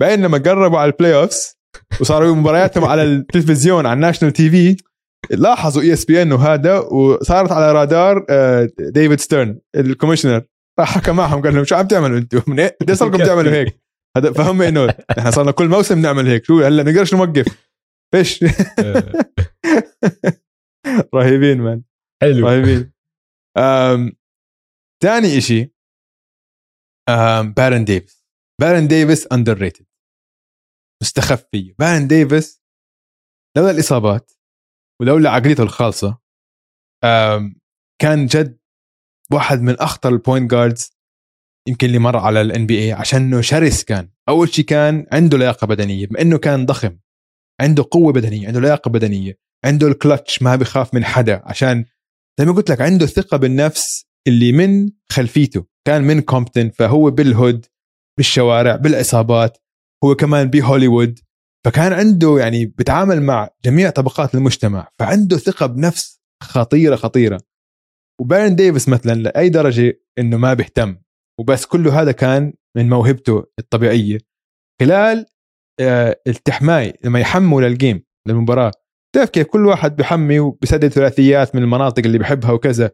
بعدين لما قربوا على ال playoffs وصاروا مبارياتهم على التلفزيون على ال national TV لاحظوا ESPN وهذا وصارت على رادار آه، ديفيد ستيرن ال commissioner. راح حكى معهم قال لهم شو عم تعملوا أنتم [LAUGHS] من إيه؟ قد صاركم تعملوا هيك. هذا فهم إنه إحنا صارنا كل موسم نعمل هيك. شو هلا بنقدرش نوقف؟ فيش. [LAUGHS] [LAUGHS] رهيبين man حلو. رهيبين. إشي أم... بارن ديفيس. بارن ديفيس underrated مستخف فيه بارن ديفيس لولا الإصابات ولولا عقليته الخالصة. كان جد واحد من أخطر ال point guards يمكن اللي مر على ال NBA عشانه شرس كان أول شيء كان عنده لياقة بدنية بما إنه كان ضخم عنده قوة بدنية عنده لياقة بدنية عنده الكلتش ما بخاف من حدا عشان زي ما قلت لك عنده ثقة بالنفس اللي من خلفيته كان من كومبتون فهو بال hood بالشوارع بالعصابات هو كمان بهوليوود فكان عنده يعني بتعامل مع جميع طبقات المجتمع فعنده ثقة بنفس خطيرة خطيرة. وبارن ديفيس مثلا لأي درجة إنه ما بيهتم. وبس كله هذا كان من موهبته الطبيعية. خلال آه، التحماي لما يحموا لل game للمباراة. تعرف كيف كل واحد بحمي وبسدد ثلاثيات من المناطق اللي بحبها وكذا.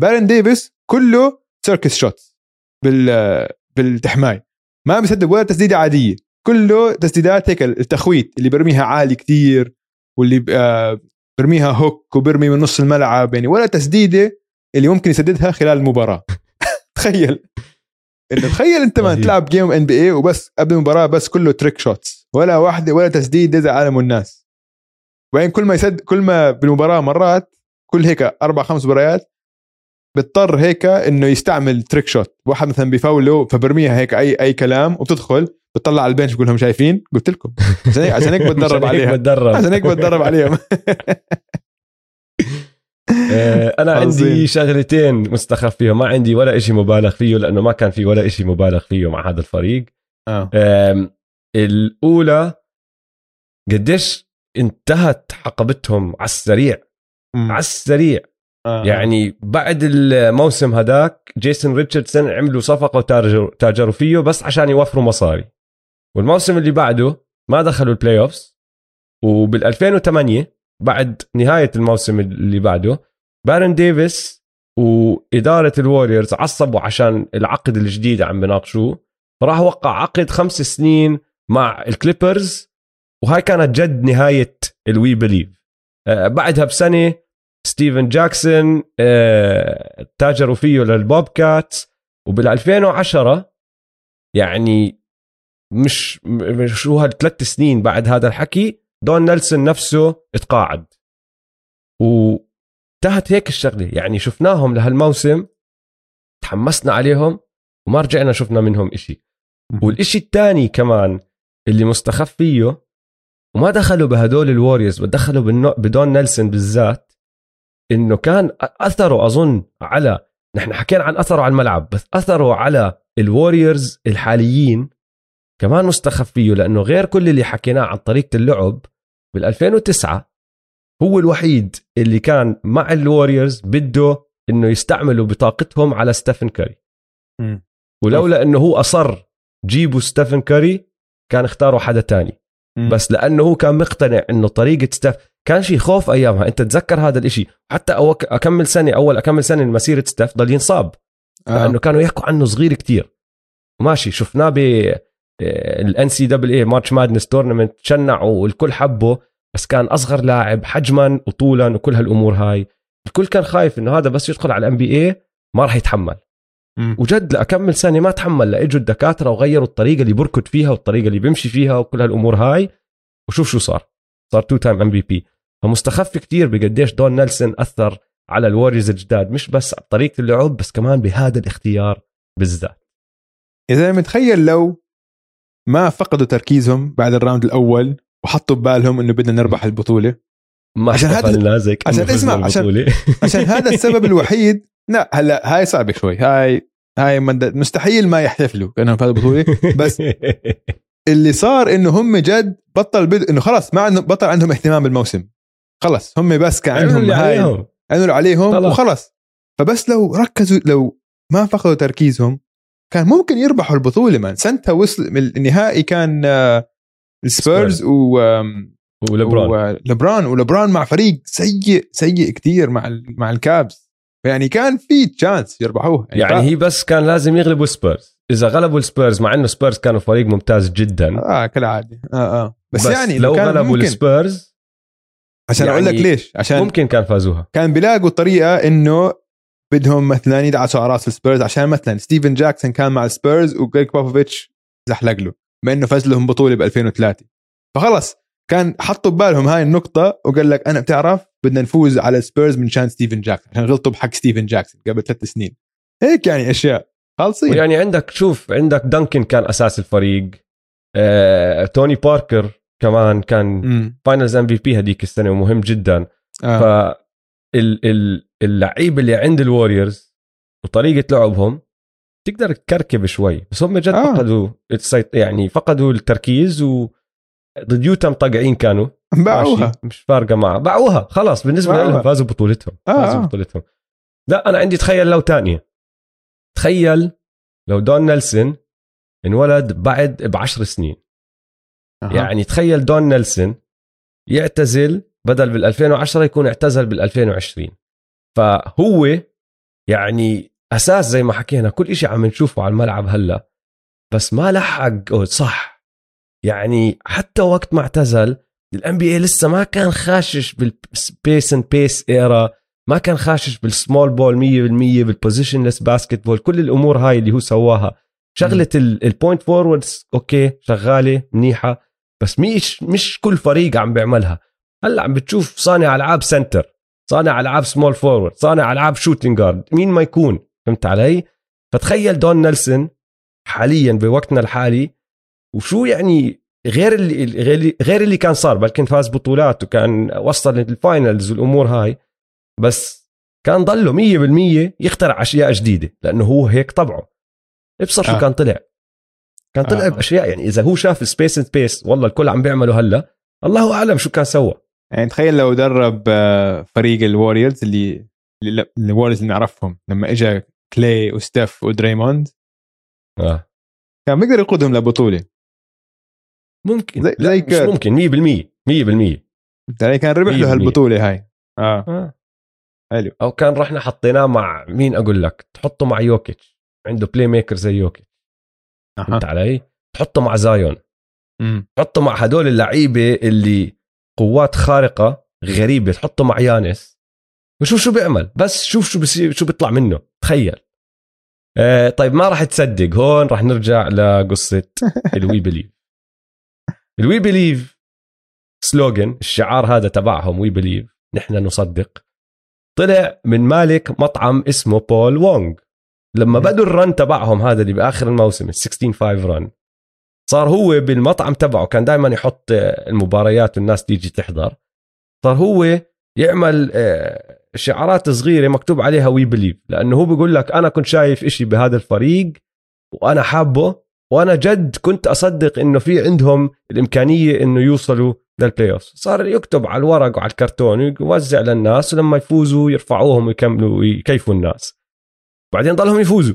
بارن ديفيس كله circus shot بال بالتحماي. ما بيسدد ولا تسديدة عادية. كله تسديدات هيك التخويت اللي برميها عالي كتير واللي آه، برميها hook وبرمي من نص الملعب يعني ولا تسديدة اللي ممكن يسددها خلال المباراة. [LAUGHS] تخيل. إنه تخيل أنت ما. تلعب game NBA وبس قبل المباراة بس كله trick shots ولا واحدة ولا تسديدة زي عالم الناس. وبعدين كل ما يسد كل ما بالمباراة مرات كل هيك أربع خمس مباريات بيضطر هيك إنه يستعمل trick shot واحد مثلا بيفاوله فبرميها هيك اي أي كلام وبتدخل بتطلع على البنش بقول لهم شايفين؟ قلت لكم. عشان هيك عشان هيك [LAUGHS] بتدرب عليها. عشان هيك بتدرب عليهم. [LAUGHS] آه، أنا. عندي شغلتين مستخف فيهم. ما عندي ولا إشي مبالغ فيه لأنه ما كان في ولا إشي مبالغ فيه مع هذا الفريق. آم، الأولى قديش انتهت حقبتهم على السريع. على السريع. آه. يعني بعد الموسم هداك جيسون ريتشاردسون عملوا صفقة وتاجروا تاجروا فيه بس عشان يوفروا مصاري. والموسم اللي بعده ما دخلوا ال playoffs وبال 2008 بعد نهاية الموسم اللي بعده بارن ديفيس وإدارة الوريورز عصبوا عشان العقد الجديد عم بناقشوه فراح وقع عقد خمس سنين مع الكليبرز وهاي كانت جد نهاية ال We Believe آه بعدها بسنة ستيفن جاكسون آه تاجروا فيه لل Bobcats وبال 2010 يعني مش شو هاد ثلاث سنين بعد هذا الحكي دون نيلسون نفسه اتقاعد. وانتهت هيك الشغلة. يعني شفناهم لهالموسم تحمسنا عليهم وما رجعنا شفنا منهم إشي. والإشي الثاني كمان اللي مستخف فيه وما دخلوا بهدول الوريورز دخلوا بدون نيلسون بالذات إنه كان اثره أظن على نحن حكينا عن اثره على الملعب بس اثره على الوريورز الحاليين. كمان مستخف فيه لأنه غير كل اللي حكيناه عن طريقة اللعب بال 2009 هو الوحيد اللي كان مع الوريورز بده إنه يستعملوا بطاقتهم على ستيفن كاري. ولولا إنه هو أصر جيبوا ستيفن كاري كان اختاروا حدا تاني. بس لأنه هو كان مقتنع إنه طريقة ستيف كان في خوف أيامها. أنت تتذكر هذا الإشي؟ حتى أو أول كم سنة أول كم سنة مسيرة ستيف ضل ينصاب آه. لأنه كانوا يحكوا عنه صغير كتير. ماشي شفناه ب الان سي دبل اي ماتش مادنس تورنمنت شنعوا والكل حبه بس كان أصغر لاعب حجما وطولا وكل هالأمور هاي. الكل كان خايف إنه هذا بس يدخل على ال NBA ما راح يتحمل. مم. وجد لكم سنة ما تحمل لاجوا الدكاترة وغيروا الطريقة اللي بركض فيها والطريقة اللي بيمشي فيها وكل هالأمور هاي. وشوف شو صار. صار two time MVP فمستخف كتير بقديش دون نيلسون أثر على ال Warriors الجداد. مش بس بطريقة اللعب بس كمان بهذا الاختيار بالذات. يا زلمه تخيل لو ما فقدوا تركيزهم بعد ال round الأول وحطوا ببالهم إنه بدنا نربح البطولة. ما عشان هذا- كأنه عشان اسمع، عشان-. [LAUGHS] عشان هذا السبب الوحيد لا هلا هاي صعبة شوي. هاي هاي مستحيل ما يحتفلوا كانهم في هذه البطوله بس [LAUGHS] اللي صار إنه هم جد بطل بد... إنه خلص ما عندهم بطل عندهم اهتمام بالموسم. خلص هم بس كان عندهم اللي هاي عليهم. عملوا عليهم خلص. وخلص فبس لو ركزوا لو ما فقدوا تركيزهم كان ممكن يربحوا البطولة لأن سنتها وصل من النهائي كان آه، السبيرز و آم، ولبرون ولبرون ولبرون مع فريق سيء سيء كتير مع مع ال Cavs. يعني كان في chance يربحوه. يعني هي بس كان لازم يغلبوا سبيرز. إذا غلبوا السبيرز مع إنه سبيرز كانوا فريق ممتاز جدا. آه كالعادة. آه آه. بس, بس, يعني لو كان غلبوا السبيرز عشان أقول لك يعني ليش. عشان ممكن كان فازوها. كان بيلاقوا طريقة إنه بدهم مثلا يدعسوا على رأس السبيرز عشان مثلا ستيفن جاكسون كان مع السبيرز وجريك بوفيتش زحلق له بما إنه فاز لهم بطولة ب 2003 فخلص كان حطوا ببالهم هاي النقطة وقال لك أنا بتعرف بدنا نفوز على السبيرز من شان ستيفن جاكسون عشان غلطوا بحق ستيفن جاكسون قبل ثلاث سنين هيك يعني أشياء خالصين يعني عندك شوف عندك دانكن كان أساس الفريق آه، توني باركر كمان كان. Finals MVP هذيك السنة ومهم جدا آه. ف ال- ال- اللعيبه اللي عند ال Warriors وطريقة لعبهم تقدر تكركب شوي بس هم جد آه. فقدوا. يعني فقدوا التركيز و ضد يوتا مطقعين كانوا باعوها مش فارقة معه باعوها خلاص بالنسبة باعوها. لهم فازوا بطولتهم آه، فازوا آه. بطولتهم لا أنا عندي تخيل لو تانية تخيل لو دون نيلسون انولد بعد بعشر سنين أها. يعني تخيل دون نيلسون يعتزل بدل بال 2010 يكون اعتزل بال 2020 فهو يعني أساس زي ما حكينا كل إشي عم نشوفه على الملعب هلا بس ما لحق. صح. يعني حتى وقت ما اعتزل ال NBA لسه ما كان خاشش بال space and pace era ما كان خاشش بال small ball 100% بال positionless basketball كل الأمور هاي اللي هو سواها. شغلة ال point forwards okay شغلة منيحة بس مش مش كل فريق عم بيعملها. هلا عم بتشوف صانع ألعاب center صانع ألعاب small forward صانع ألعاب shooting guard مين ما يكون؟ فهمت علي؟ فتخيل دون نيلسون حاليا بوقتنا الحالي وشو يعني غير اللي غير- اللي كان صار بل كان فاز بطولات وكان وصل لل Finals والأمور هاي. بس كان ضله 100% يخترع أشياء جديدة لأنه هو هيك طبعه. ابصر شو آه. كان طلع. كان طلع آه. بأشياء يعني إذا هو شاف space and pace والله الكل عم بيعمله هلأ. الله أعلم شو كان سوى. يعني تخيل لو درب آه، فريق ال Warriors اللي ال Warriors اللي نعرفهم لما اجى كلاي وستيف ودريموند آه. كان بيقدر يقودهم لبطولة. ممكن. زي- لا زي مش. ممكن. 100% 100% يعني كان ربح له. هالبطولة هاي. آه. آه. حلو. أو كان رحنا حطيناه مع مين أقول لك؟ تحطه مع يوكيتش عنده playmaker زي يوكيتش فهمت علي؟ تحطه مع زايون. تحطه مع هدول اللعيبة اللي قوات خارقة غريبة تحطه مع يانس. وشوف شو بيعمل. بس شوف شو بصير شو بيطلع منه. تخيل. آه طيب ما راح تصدق. هون راح نرجع لقصة [LAUGHS] ال We Believe. ال We Believe slogan الشعار هذا تبعهم We Believe نحن نصدق. طلع من مالك مطعم اسمه بول وونغ. لما بدوا ال run تبعهم هذا اللي بآخر الموسم ال 16 5 run صار هو بالمطعم تبعه كان دائما يحط آه، المباريات والناس تيجي تحضر. صار هو يعمل آه، شعارات صغيرة مكتوب عليها We Believe لأنه هو بيقول لك أنا كنت شايف إشي بهذا الفريق وأنا حابه وأنا جد كنت أصدق إنه في عندهم الإمكانية إنه يوصلوا لل playoff صار يكتب على الورق وعلى الكرتون ويوزع للناس ولما يفوزوا يرفعوهم ويكملوا ويكيفوا الناس. بعدين ضلهم يفوزوا.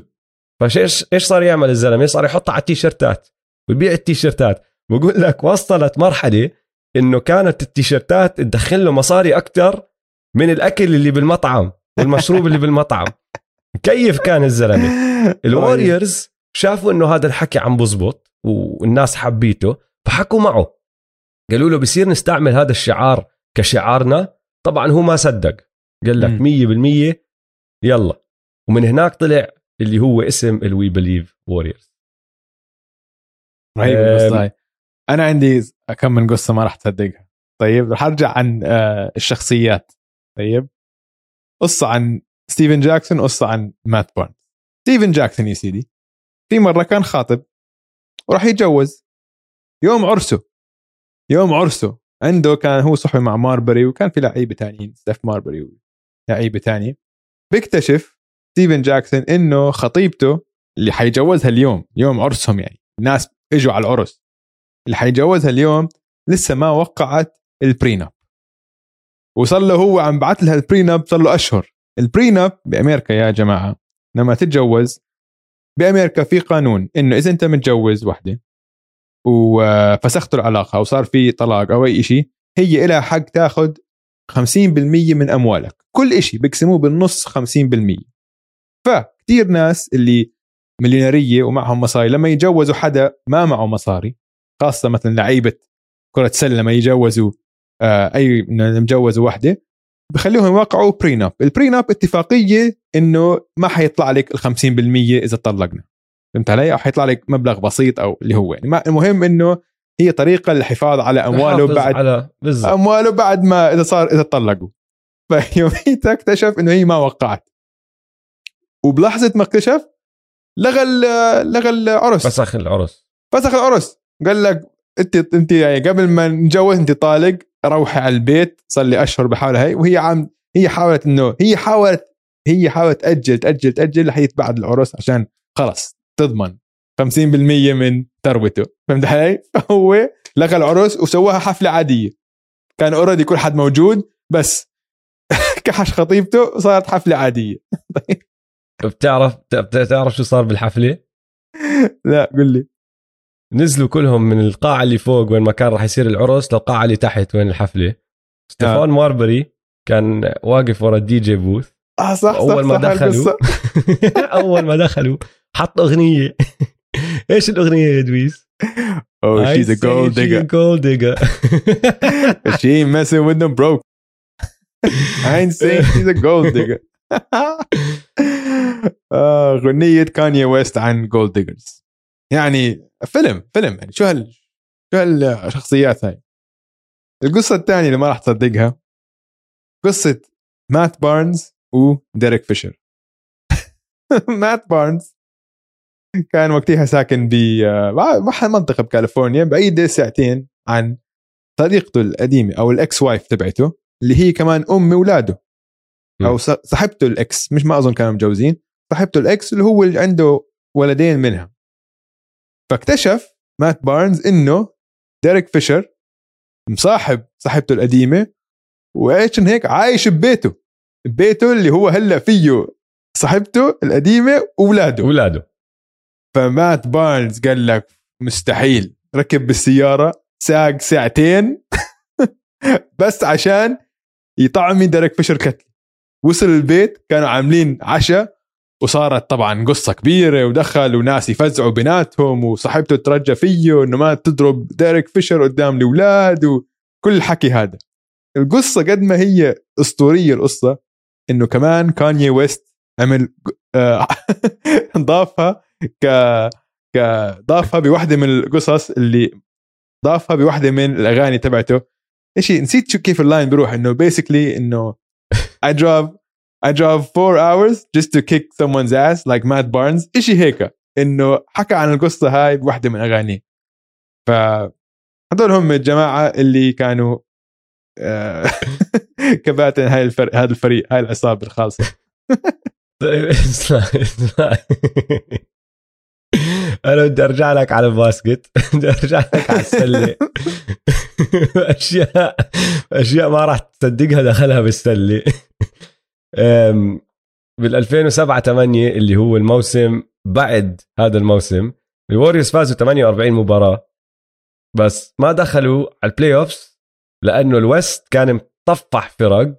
فايش إيش صار يعمل الزلمة؟ صار يحطها على التيشيرتات. ويبيع التيشيرتات. بقول لك وصلت مرحلة إنه كانت التيشيرتات تدخل له مصاري أكثر من الأكل اللي بالمطعم والمشروب اللي بالمطعم. كيف كان الزلمة؟ [LAUGHS] ال Warriors شافوا إنه هذا الحكي عم بزبط والناس حبيته فحكوا معه. قالوا له بصير نستعمل هذا الشعار كشعارنا؟ طبعا هو ما صدق. قال لك مم. 100% يلا. ومن هناك طلع اللي هو اسم ال We Believe Warriors رهيب. القصة هاي. أنا عندي كم من قصة ما راح تصدقها. طيب رح أرجع عن آه، الشخصيات. طيب قصة عن ستيفن جاكسون قصة عن مات بارنز ستيفن جاكسون يا سيدي في مرة كان خاطب وراح يتجوز. يوم عرسه يوم عرسه عنده كان هو صحبه مع ماربري وكان في لعيبة تانيين ستيف ماربري ولعيبة تانية. بيكتشف ستيفن جاكسون إنه خطيبته اللي حيجوزها اليوم يوم عرسهم يعني. الناس إجوا على العرس. اللي حيجوزها اليوم لسه ما وقعت ال prenup وصار له هو عم بعت لها ال prenup صار له أشهر. ال prenup بأمريكا يا جماعة لما تتجوز بأمريكا في قانون إنه إذا أنت متجوز وحدة وفسختوا العلاقة وصار في طلاق أو أي شيء هي لها حق تاخذ 50% من أموالك. كل شيء بيقسموه بالنص 50% فكتير ناس اللي مليونيرية ومعهم مصاري. لما يتجوزوا حدا ما معه مصاري خاصة مثلا لعيبة كرة سلة لما يتجوزوا آه أي مجوزوا وحدة بخليهم يوقعوا prenup ال prenup اتفاقية إنه ما حيطلع لك ال 50% إذا طلقنا. فهمت علي؟ أو حيطلع لك مبلغ بسيط أو اللي هو. يعني ما المهم إنه هي طريقة للحفاظ على أمواله بعد على أمواله بعد ما إذا صار إذا طلقوا. فيوميتها اكتشف إنه هي ما وقعت. وبلحظة ما اكتشف لغى لغى العرس. فسخ العرس. فسخ العرس. قال لك انت انت يعني قبل ما نتجوز انت طالق روحي على البيت صار لي اشهر بحاول هي وهي عم هي حاولت انه هي حاولت هي حاولت تأجل تأجل تأجل لحيت بعد العرس عشان خلص تضمن. 50% من ثروته. فهمت علي؟ [LAUGHS] فهو لغى العرس وسواها حفلة عادية. كان اوريدي كل حد موجود بس [LAUGHS] كحش خطيبته وصارت حفلة عادية. [LAUGHS] بتعرف بتعرف شو صار بالحفلة [LAUGHS] لا قل لي نزلوا كلهم من القاعة اللي فوق وين ما كان راح يصير العرس للقاعة اللي تحت وين الحفلة ستيفان ماربري كان واقف ورا ال DJ booth آه صح صح أول ما صح دخلوا. [LAUGHS] أول ما دخلوا حط أغنية [LAUGHS] إيش الأغنية يا دويس؟ Oh, she's a gold digger. جولد ديجر She ain't messing with them broke. I ain't saying she's a gold digger. آه غنية كانيا ويست عن gold diggers يعني فيلم فيلم. يعني شو هال شو هالشخصيات هاي؟ القصة الثانية اللي ما راح تصدقها قصة مات بارنز وديريك فيشر. [LAUGHS] مات بارنز كان وقتها ساكن ب آه، منطقة بكاليفورنيا بعيدة ساعتين عن صديقته القديمة أو ال ex-wife تبعته اللي هي كمان أم أولاده أو ص- صاحبته ال ex مش ما أظن كانوا متجوزين. صاحبته ال ex اللي هو اللي عنده ولدين منها. فاكتشف مات بارنز إنه ديريك فيشر مصاحب صاحبته القديمة وإيش إن هيك عايش ببيته. بيته اللي هو هلأ فيه صاحبته القديمة واولاده اولاده فمات بارنز قال لك مستحيل ركب بالسيارة ساق ساعتين [LAUGHS] بس عشان يطعمي ديريك فيشر كتلي وصل البيت كانوا عاملين عشاء وصارت طبعا قصة كبيرة ودخل وناس يفزعوا بيناتهم وصاحبته ترجى فيه إنه ما تضرب ديريك فيشر قدام الأولاد وكل الحكي هذا القصة قد ما هي أسطورية القصة إنه كمان كانيي ويست عمل آه، [LAUGHS] ضافها ك ك ضافها بواحدة من القصص اللي ضافها بواحدة من الأغاني تبعته هي؟ نسيت شو كيف ال line بيروح إنه basically إنه I drove I drove four hours just to kick someone's ass like Matt Barnes. إشي هيك إنه حكى عن القصة هاي بواحده من اغانيه ف هذول هم الجماعة اللي كانوا آه، [LAUGHS] كباتن هاي الفريق هذا الفريق هاي العصابة الخالصة. [LAUGHS] أنا بدي أرجع لك على الباسكت. [LAUGHS] بدي أرجع لك على السلة. أشياء أشياء ما راح تصدقها دخلها بالسلة. بال 2007 8 اللي هو الموسم بعد هذا الموسم الوريوز فازوا 48 مباراة بس ما دخلوا على ال playoffs لأنه ال West كان مطفح فرق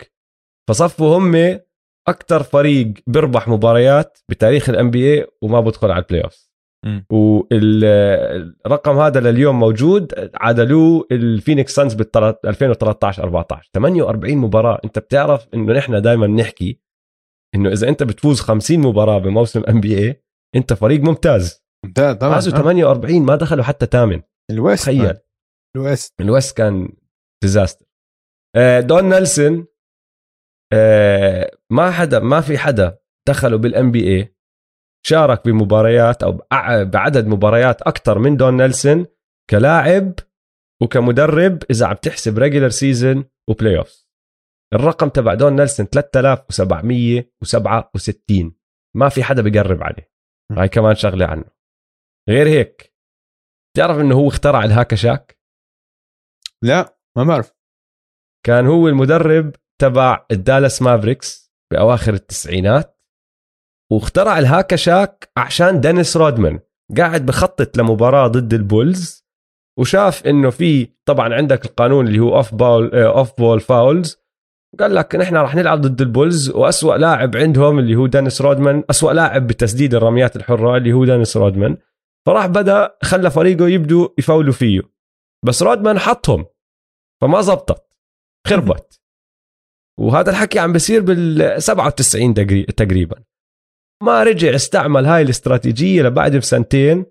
فصفوا هم أكثر فريق بيربح مباريات بتاريخ ال NBA وما بدخل على ال playoffs والرقم هذا لليوم موجود. عادلوه الفينيكس سانز بال 2013 14 48 مباراة. انت بتعرف انه نحن دائما نحكي انه إذا انت بتفوز 50 مباراة بموسم NBA انت فريق ممتاز. ممتاز طبعا. فازوا 48 ما دخلوا حتى ثامن. ال West تخيل. ال West. ال West كان disaster آه، دون نيلسون آه، ما حدا ما في حدا دخلوا بال NBA شارك بمباريات أو بعدد مباريات أكثر من دون نيلسون كلاعب وكمدرب إذا عم تحسب regular season و playoff الرقم تبع دون نيلسون 3767 ما في حدا بيقرب عليه. هاي كمان شغلة عنه. غير هيك تعرف إنه هو اخترع ال Hack-a-Shaq؟ لا ما بعرف. كان هو المدرب تبع الدالاس مافريكس بأواخر التسعينات. واخترع ال Hack-a-Shaq عشان دينيس رودمان قاعد بخطط لمباراة ضد البولز وشاف إنه في طبعا عندك القانون اللي هو off-ball off-ball fouls قال لك نحن راح نلعب ضد البولز وأسوأ لاعب عندهم اللي هو دينيس رودمان أسوأ لاعب بتسديد الرميات الحرة اللي هو دينيس رودمان. فراح بدأ خلى فريقه يبدوا يفولوا فيه. بس رودمان حطهم فما زبطت خربت. وهذا الحكي عم بيصير بال 97 تقريبا. ما رجع استعمل هاي الاستراتيجية لبعد بسنتين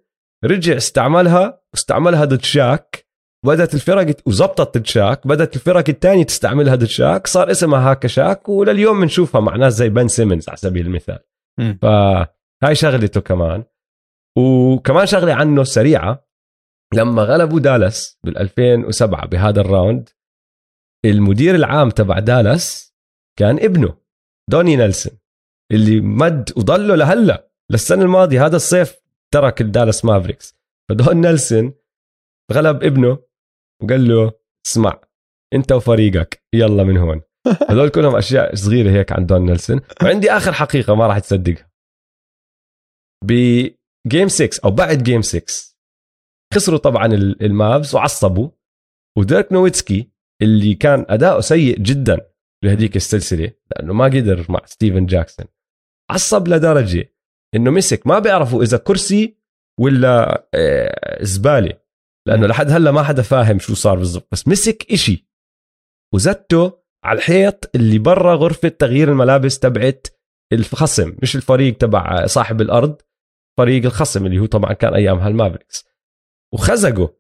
رجع استعملها واستعملها ضد شاك بدأت الفرق وزبطت ضد شاك بدأت الفرق الثانية تستعملها ضد شاك صار اسمها Hack-a-Shaq ولليوم بنشوفها مع ناس زي بن سيمنز على سبيل المثال. فهاي شغلته كمان. وكمان شغلة عنه سريعة لما غلبوا دالاس بال 2007 بهذا ال round المدير العام تبع دالاس كان ابنه دوني نيلسون. اللي مد وضله لهلا للسنة الماضية هذا الصيف ترك الدالاس مافريكس. فدون نيلسون غلب ابنه وقال له اسمع انت وفريقك يلا من هون. [LAUGHS] هذول كلهم أشياء صغيرة هيك عن دون نيلسون. وعندي آخر حقيقة ما راح تصدقها. ب game 6 أو بعد game 6 خسروا طبعا المافز وعصبوا. وديرك نويتسكي اللي كان أداؤه سيء جدا بهديك السلسلة لأنه ما قدر مع ستيفن جاكسون. عصب لدرجة إنه مسك ما بيعرفوا إذا كرسي ولا آه، زبالة لأنه لحد هلأ ما حدا فاهم شو صار بالضبط بس مسك إشي وزته على الحيط اللي برا غرفة تغيير الملابس تبعت الخصم مش الفريق تبع صاحب الأرض فريق الخصم اللي هو طبعا كان ايامها المافريكس وخزقه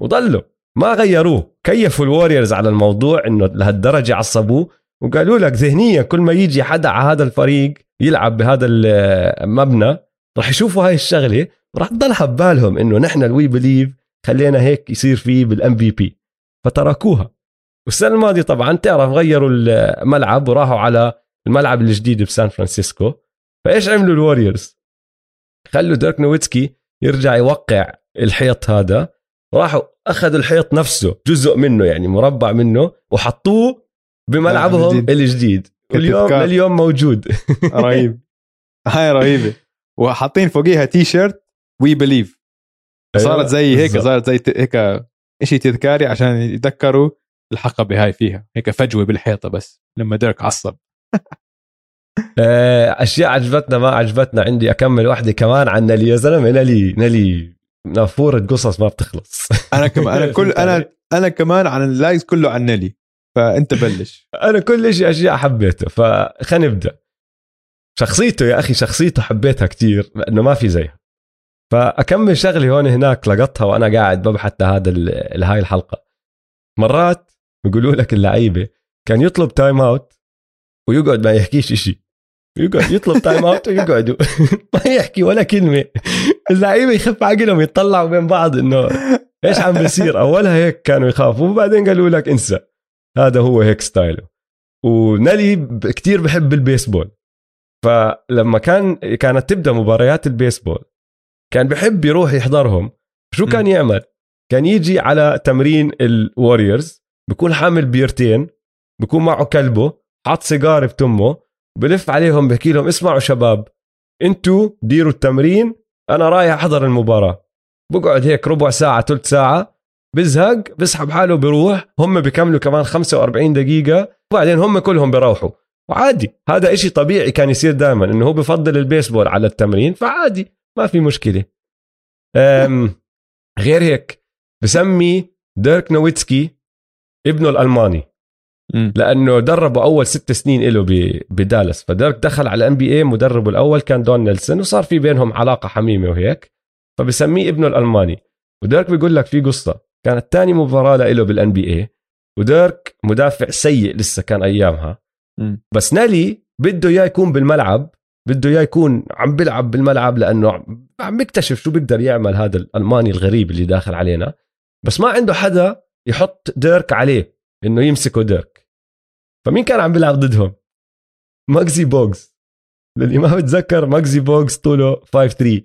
وضلوا. ما غيروه. كيفوا الوريورز على الموضوع إنه لهالدرجة عصبوه. وقالوا لك ذهنيا كل ما يجي حدا على هذا الفريق يلعب بهذا المبنى راح يشوفوا هاي الشغلة وراح تضلها ببالهم إنه نحن ال We Believe خلينا هيك يصير فيه بال MVP فتركوها. والسنة الماضية طبعا تعرف غيروا الملعب وراحوا على الملعب الجديد بسان فرانسيسكو. فإيش عملوا الوريورز خلوا ديرك نويتسكي يرجع يوقع الحيط هذا. راحوا أخذوا الحيط نفسه جزء منه يعني مربع منه وحطوه بملعبهم الجديد. تذكار. لليوم موجود. [LAUGHS] رهيب. هاي رهيبة. وحاطين فوقيها T-shirt We Believe صارت زي هيك. صارت زي هيك شيء تذكاري عشان يتذكروا الحقبة هاي فيها. هيك فجوة بالحيطة بس لما ديرك عصب. [LAUGHS] آه، أشياء عجبتنا ما عجبتنا. عندي أكمل واحدة كمان عن نلي. يا زلمة نلي نلي نافورة قصص ما بتخلص. أنا كمان أنا [LAUGHS] كل أنا أنا كمان عن ال likes كله عن نيلي فأنت بلش. [LAUGHS] أنا كل شيء أشياء حبيته فخلينا نبدأ. شخصيته يا أخي شخصيته حبيتها كتير لأنه ما في زيها. فأكمل شغلي هون هناك لقطها وأنا قاعد ببحث لهذا لهاي الحلقة. مرات بيقولوا لك اللعيبة كان يطلب timeout ويقعد ما يحكيش إشي. يقعد يطلب timeout ويقعدوا ما يحكي ولا كلمة. اللعيبة يخف عقلهم يطلعوا بين بعض إنه إيش عم بيصير؟ أولها هيك كانوا يخافوا وبعدين قالوا لك انسى. هذا هو هيك style ه. ونالي كتير بحب البيسبول. فلما كان كانت تبدأ مباريات البيسبول كان بحب يروح يحضرهم. شو كان يعمل؟ كان يجي على تمرين الوريورز بكون حامل بيرتين بكون معه كلبه حاط سيجار بتمه بلف عليهم بحكي لهم اسمعوا شباب أنتوا ديروا التمرين أنا رايح أحضر المباراة. بقعد هيك ربع ساعة ثلث ساعة بزهق بسحب حاله بروح هم بيكملوا كمان 45 دقيقة وبعدين هم كلهم بيروحوا. وعادي هذا إشي طبيعي كان يصير دائما إنه هو بفضل البيسبول على التمرين فعادي ما في مشكلة. أم غير هيك بسمي ديرك نويتسكي ابنه الألماني. مم. لأنه دربه أول ست سنين له بدالاس. فديرك دخل على ال NBA مدربه الأول كان دون نيلسون وصار في بينهم علاقة حميمة وهيك. فبسميه ابنه الألماني. وديرك بيقول لك في قصة. كانت تاني مباراة له بال NBA وديرك مدافع سيء لسه كان أيامها. بس نالي بده إياه يكون بالملعب بده إياه يكون عم بيلعب بالملعب لأنه عم- بيكتشف شو بيقدر يعمل هذا الألماني الغريب اللي داخل علينا. بس ما عنده حدا يحط ديرك عليه إنه يمسكه ديرك. فمين كان عم بيلعب ضدهم؟ ماغسي بوغز. للي ما بتذكر ماغسي بوغز طوله 5 3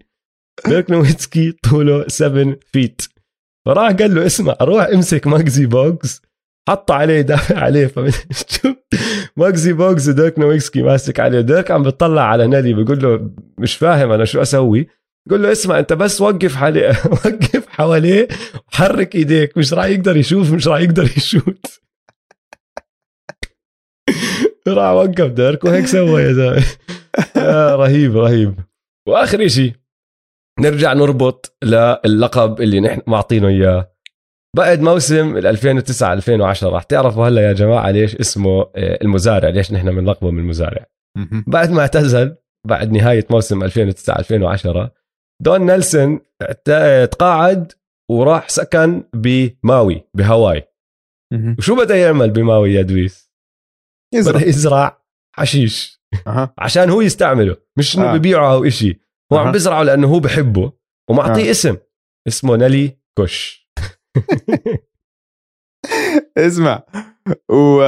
ديرك نويتسكي طوله 7 feet فراح قال له اسمع روح امسك ماغسي بوغز حط عليه دافع [LAUGHS] عليه فشوف. ماغسي بوغز وديرك نويتسكي ماسك عليه ديرك عم بتطلع على نالي بيقول له مش فاهم أنا شو أسوي. قول له اسمع أنت بس وقف حالي [LAUGHS] وقف حواليه وحرك إيديك مش راح يقدر يشوف مش راح يقدر يشوت. [LAUGHS] راح وقف ديرك وهيك سوى يا زلمة. آه، رهيب رهيب. وآخر إشي. نرجع نربط للقب اللي نحن معطينه إياه. بعد موسم ال 2009 2010 راح تعرفوا هلا يا جماعة ليش اسمه آه، المزارع ليش نحن بنلقبه من المزارع. بعد ما اعتزل بعد نهاية موسم 2009 2010 دون نيلسون تقاعد وراح سكن بماوي بهاواي. وشو بدأ يعمل بماوي يا دويس؟ يزرع. بدأ يزرع حشيش. عشان هو يستعمله مش إنه آه. ببيعه أو إشي. هو عم. بزرعه لأنه هو بحبه ومعطيه آه. اسم اسمه نالي كوش [LAUGHS] اسمع و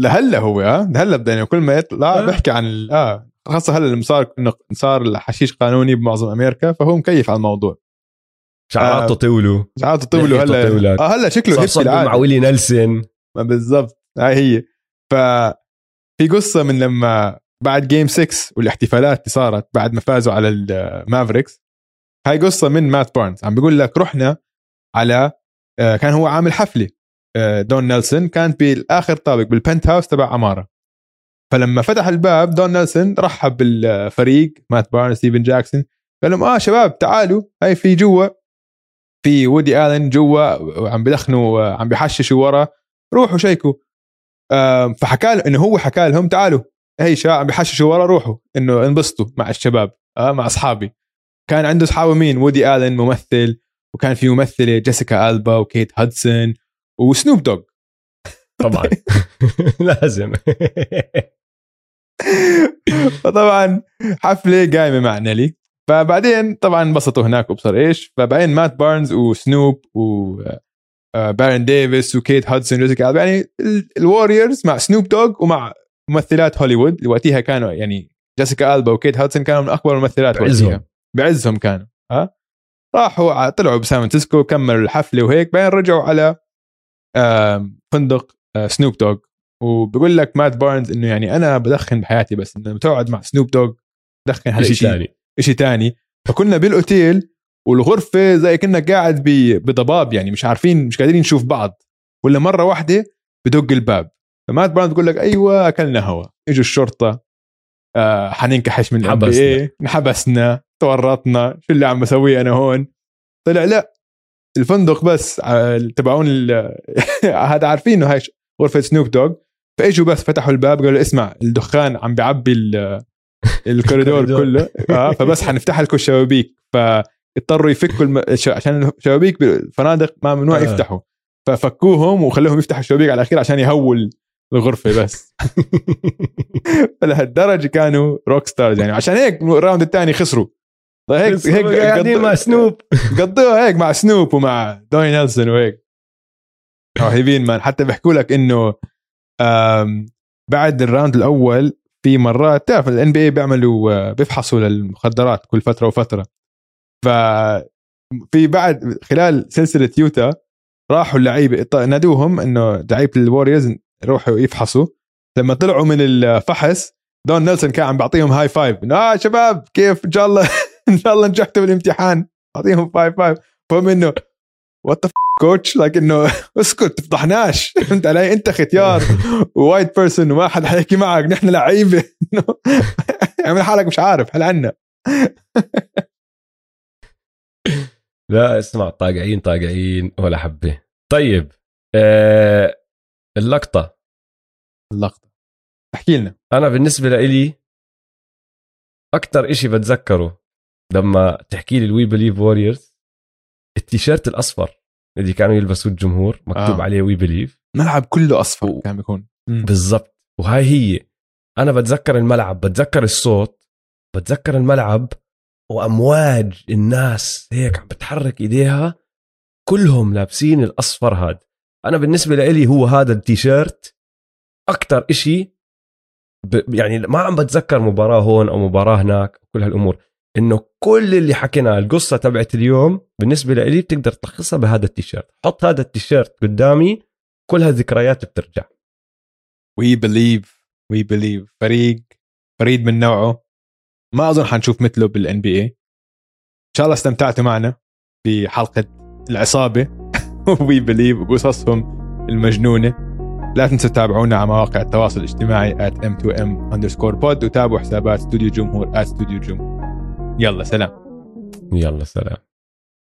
لهلا هو ها لهلا بدا يعني كل ما يطلع آه. بيحكي عن آه خاصة هلا صار انه صار الحشيش قانوني بمعظم أمريكا فهو مكيف على الموضوع شعراته آه. طولوا ساعات طولوا هلا. آه هلا شكله هيك مع ويلي نيلسون بالضبط هاي هي ف في قصة من لما بعد game 6 والاحتفالات اللي صارت بعد ما فازوا على المافريكس هاي قصة من مات بارنز عم بيقول لك رحنا على آه، كان هو عامل حفلة آه، دون نيلسون. كانت بالآخر طابق بال penthouse تبع عماره فلما فتح الباب دون نيلسون رحب بالفريق مات بارنز ستيفن جاكسون قال لهم آه شباب تعالوا. هاي في جوا. في وودي الن جوا وعم بدخنوا آه، عم بحششوا ورا. روحوا شيكوا. آم، فحكى إنه هو حكى لهم تعالوا. هي شباب عم بحششوا ورا روحوا إنه انبسطوا مع الشباب آه مع أصحابي. كان عنده اصحابه مين؟ وودي آلن ممثل وكان في ممثلة جيسيكا ألبا وكيت هادسون وسنوب دوغ. [LAUGHS] طبعا. [LAUGHS] لازم. [LAUGHS] فطبعا حفلة قايمة مع نيلي. فبعدين طبعا انبسطوا هناك وابصر إيش؟ فبعدين مات بارنز وسنوب و آه، بارن ديفيس وكيت هادسون وجيسيكا ألبا، يعني الوريورز مع سنوب دوغ ومع ممثلات هوليوود وقتها كانوا يعني جيسيكا ألبا وكيت هادسون كانوا من أكبر الممثلات بعزهم. بعزهم كانوا. ها؟ راحوا طلعوا بسان فرانسيسكو كملوا الحفلة وهيك بعدين رجعوا على فندق آه، سنوب دوغ وبقول لك مات بارنز إنه يعني أنا بدخن بحياتي بس إنه بتقعد مع سنوب دوغ دخن هذا شيء ثاني شيء ثاني فكنا بالأوتيل والغرفة زي كنا قاعد بضباب يعني مش عارفين مش قادرين نشوف بعض. ولا مرة واحدة بدق الباب. فمات بارنز بقول لك أيوه أكلنا هوا إجوا الشرطة آه حننكحش من الام. إيه انحبسنا تورطنا شو اللي عم بسويه أنا هون طلع لا الفندق بس ع- تبعون ال- [LAUGHS] هذا عارفين إنه هاي غرفة سنوب دوغ فإجوا بس فتحوا الباب قالوا اسمع الدخان عم بيعبي ال- [LAUGHS] الكوريدور. كله آه فبس حنفتح لكم الشبابيك فاضطروا يفكوا الم... عشان الشبابيك بالفنادق ما ممنوع آه. يفتحوا ففكوهم وخلوهم يفتحوا الشبابيك على الأخير عشان يهووا الغرفة بس. [LAUGHS] لهالدرجه كانوا rock stars يعني. عشان هيك ال round الثاني خسروا. هيك هيك قاعدين مع سنوب [LAUGHS] قضوها هيك مع سنوب ومع دون نيلسون وهيك. رهيبين man حتى بيحكوا لك إنه بعد ال round الأول في مرات تعرف ال NBA بيعملوا آه، بيفحصوا للمخدرات كل فترة وفترة. ف في بعد خلال سلسلة يوتا راحوا اللعيبه نادوهم إنه لعيبة الوريورز يروحوا يفحصوا. لما طلعوا من الفحص دون نيلسون كان عم بيعطيهم high five آه شباب كيف؟ إن شاء الله [LAUGHS] إن شاء الله نجحتوا بالامتحان. اعطيهم five five فهم إنه what the coach like إنه [LAUGHS] اسكت تفضحناش [LAUGHS] فهمت علي؟ أنت ختيار. White person وما حد حيحكي معك. نحن لعيبة. اعمل حالك مش عارف حل عنا؟ لا اسمع طاقعين طاقعين ولا حبة. طيب آه اللقطة. اللقطة. احكي لنا. أنا بالنسبة لإلي أكثر إشي بتذكره لما تحكي لي ال We Believe Warriors التيشيرت الأصفر اللي كانوا يلبسوه الجمهور مكتوب آه. عليه We Believe الملعب كله أصفر و- كان بيكون. بالضبط. وهاي هي. أنا بتذكر الملعب بتذكر الصوت بتذكر الملعب وأمواج الناس هيك عم بتحرك إيديها كلهم لابسين الأصفر هاد. أنا بالنسبة لإلي هو هذا التيشيرت أكثر إشي ب... يعني ما عم بتذكر مباراة هون أو مباراة هناك كل هالأمور إنه كل اللي حكيناه القصة تبعت اليوم بالنسبة لإلي بتقدر تلخصها بهذا التيشيرت. حط هذا التيشيرت قدامي كل هالذكريات بترجع. We Believe We Believe فريق فريد من نوعه. ما أظن حنشوف مثله بال NBA إن شاء الله استمتعتوا معنا في حلقه العصابة. We Believe وقصصهم المجنونة. لا تنسوا تتابعونا على مواقع التواصل الاجتماعي at m2m underscore pod وتابعوا حسابات استوديو جمهور at استوديو جمهور يلا سلام. يلا سلام.